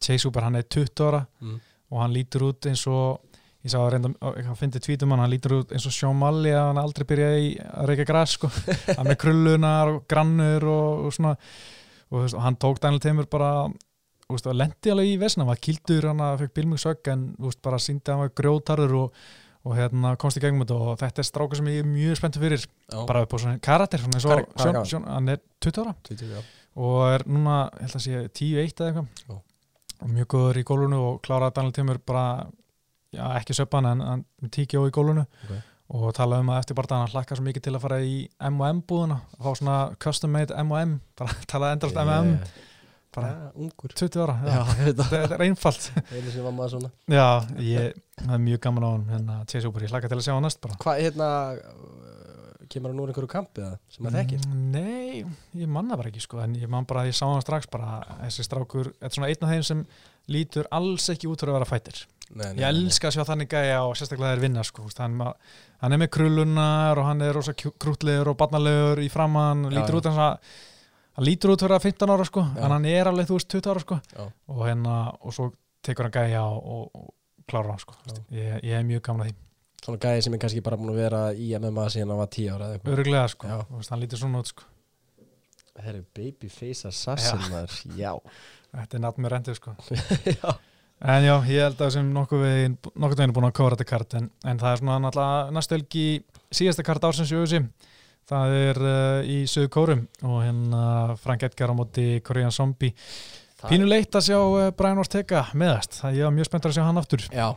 Chase Hooper hann er 20 ára mm. og hann lítur út eins og ég sá að reynda, hann fyndi tvítum hann lítur út eins og Sean Malley að hann aldrei byrjaði að reyka græs sko. (laughs) Hann með krullunar og grannur og, og svona. Og, veist, og hann tók Daniel Tamer bara lendi alveg í vesna, hann var kildur hann að fekk bilmjögsögg en þú veist, bara síndi að hann var grjótarður og, og hérna komst í gegnum þetta og þetta er stráka sem ég er mjög spenntur fyrir. Já, bara upp á svona karakter svona Sean, gamall? Sean, hann er 20 ára. 20, já. Og er núna, held að sé 10-1 eða eitthvað. Og mjög góður í gólunu og kláraði Daniel Timur bara, já ekki söppan en hann tíkja á í gólunu Ok. og talaði um að eftir bara hann hlakkar svo mikið til að fara í M&M búðuna og fá svona custom made M&M bara (laughs) talaði endast M&M bara ja, ungur. 20 ára, Já, já. það. Þetta er einfalt. Já, ég, það er mjög gaman á hann hérna, Chase Hooper, ég hlaka til að sjá hann næst bara. Hvað, hérna uh, Kemur hann úr einhverju kampi eða Sem maður þekkir? Mm, Nei, ég manna bara ekki sko en ég man bara, ég sá hann strax bara þessi strákur, þetta er svona einn af þeim sem lítur alls ekki út fyrir að vera fættir. Nei, ég elska að sjá þannig gæja og sérstaklega þeir vinna sko, hann, hann er með krullunar og hann er rosa krútlegur og barnalegur í framann, lítur já. út hans að hann lítur út fyrir að 15 ára sko Já. en hann er alveg, þú veist, 20 ára sko. Og hérna, og svo tekur hann gæja og, og, og klárar hann sko. Ég, ég er mjög gaman að því, Svona gæði sem er kannski bara búin að vera í MMA síðan hann var 10 ára eða eitthvað. Öruglega sko. Veist, hann lítur svona út sko. Það er babyface assassin maður. Já. (laughs) Þetta er með rendið sko. (laughs) Já. En já, ég held að sem nokkuð veginn, nokkuð veginn er búin að kóra þetta kart en, en það er svona náttúrulega næstu helgi síðasta kart ársins í auðvisi það er uh, í Suðu Kórum og hérna Frank Edgar á móti Korean Zombie. Pínu leitt að sjá uh, Brian Ortega meðast, það ég var mjög spenntur að sjá hann aftur. Já.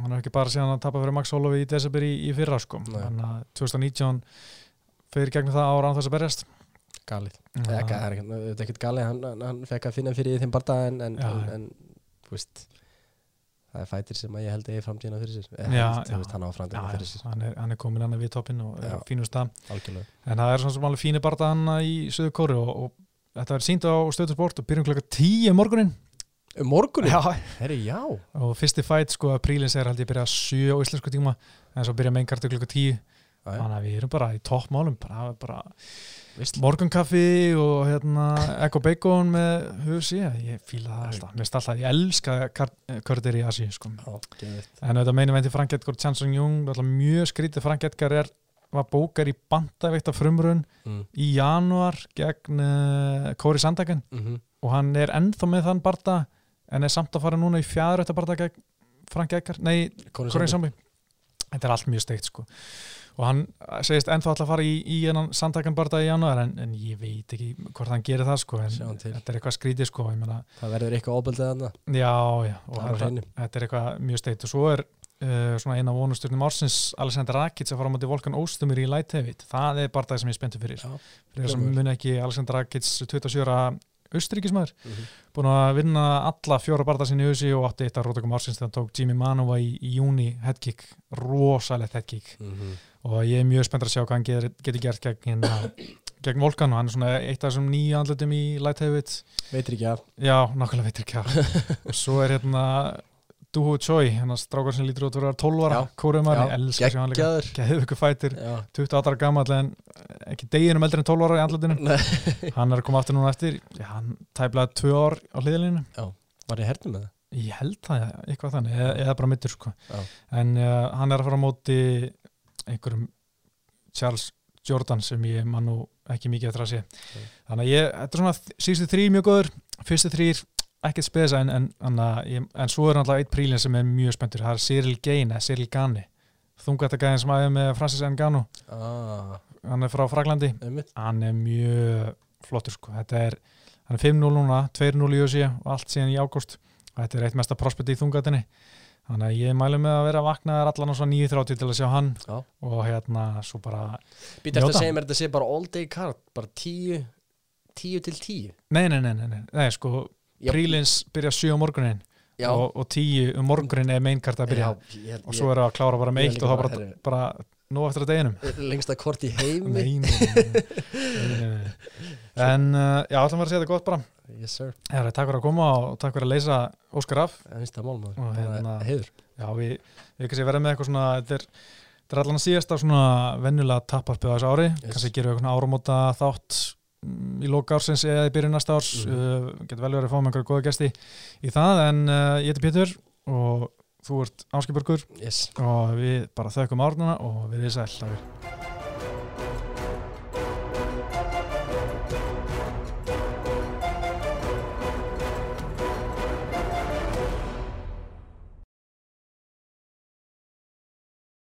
Hann er ekki bara síðan að tapa fyrir Max Holloway í desember í, í fyrra sko. Þannig að 2019 fyrir gegnum það ára án þess að berjast. Galið. Það er er er ekkert galið. Hann, hann, fekk að finna fyrir í þeim barða en, en, en, en þú veist Það er fætir sem ég held að ég framtíðina fyrir sér. Eða Já, held, já. veist, Hann Já, sér. Hann, er, hann er komin hann við toppinn og er fínust það Algjörlega. En það er svona sem alveg fínir barða hann í Suðu Kóru og, og þetta er sínt á stöðu sport og byrjum klokka 10 morgunin Um morgunin? Já, Herri, já. Og fyrsti fætt sko að prílins er held ég byrja 7 á íslensku tíma. En svo byrja meinkartu klokka 10 Já, já. þannig að við erum bara í toppmálum bara, bara morgunkaffi og hérna ekko bacon með husi ég fíla það alltaf, mér finnst alltaf, ég elska kördir í Asi sko. En þetta meini veinti Frank Edgar Chansung Jung mjög skrítið, Frank Edgar er var bókar í bandaveikt af frumrun mm. í januar gegn uh, Kóri Sandagen mm og hann er ennþá með þann barda en er samt að fara núna í fjæðrætta barda gegn Frank Edgar, nei, Korean Zombie þetta er allt mjög steikt sko og hann segist ennþá alltaf að fara í, í hennan Sandagen barda í januar en, en ég veit ekki hvort hann gerir það sko en þetta er eitthvað skrítið sko ég meina, Það verður eitthvað óbeldið þarna. Já, já og Það á þetta, er eitthvað mjög steikt. Og svo er uh, svona eina vonusturnum ársins Alexander Rakic að fara á móti Volkan Óstumir í Light Heavyweight það er barndað sem ég spenntur fyrir. Já. fyrir þess að muni ekki Alexander Rakic 27 ára austríkismæður mm -hmm. búin að vinna alla fjóra barða sinni í USA og átti eitt af rótökum ársins þegar tók Jimmy Manova í, í júni headkick, rosalegt headkick og ég er mjög spennt að sjá hvað hann getur, getur gert gegn, hérna, (coughs) gegn Volkan og hann er svona eitt af þessum nýja andlutum í Light Heavyweight Veitir ekki af. Já, nákvæmlega veitir ekki af. (laughs) Og svo er hérna Duho Choi, hann strákar sem lítur út að vera 12 ára Já. kórumar, Já, ég elska að sjá hann líka geðu ykkur fætir, Já 28 ára gammal en ekki deginum eldri en 12 ára í andlutinu Nei. hann er að koma aftur núna eftir já, hann tæplaði 2 ár á hliðalínu Var ég hernum með það? Ég held það, eitthvað þannig, eða, eða bara mittur sko. Já. En uh, hann er að fara á móti einhverjum Charles Jordan sem ég man nú ekki mikið eftir að sé. Þannig að ég, þetta er svona síðustu þrý mjög góður, fyrstu þrýr ekkert spesa en, en, en, en svo er náttúrulega eitt prílin sem er mjög spenntur, það er Cyril Gain, eða Cyril Gani. Þungatagæðin sem aðeins með Francis Ngannou, Ah, hann er frá Fraglandi, hann er mjög flottur sko, þetta er, hann er 5-0 núna, 2-0 í USA og allt síðan í ágúst. Þetta er eitt mesta prospekti í þungatinni þannig að ég mælu með að vera að vakna allan á svo 9.30 til að sjá hann. Já. og hérna svo bara Býta eftir að segja mér þetta sé bara all day card Bara tíu Tíu til tíu? Nei, nei, nei, nei, nei, nei sko. Prílins byrja 7 á morgunin og, og 10 um morgunin er mainkart að byrja. Já, ég, og svo er það að klára bara með ég eitt og þá bara, bara, bara nú eftir að deginum. Lengsta kort í heimi. Nei, nei, nei, nei, nei, nei. en uh, já, alltaf var að segja þetta gott bara. Yes sir. Herra, takk fyrir að koma og takk fyrir að leysa Óskar af. Og hérna- Já, við, við kannski verðum með eitthvað svona þetta er, þetta er allan að síðasta svona venjulega tapparpið á þessu ári. Yes. kannski gerum við eitthvað áramóta þátt í loka ársins eða í byrjun næsta árs Mhm. uh, getur vel verið að fá með einhverja góða gesti í það en uh, ég heiti Pétur og þú ert Áskipurgur Yes og við bara þökkum árnuna og við erum sæl.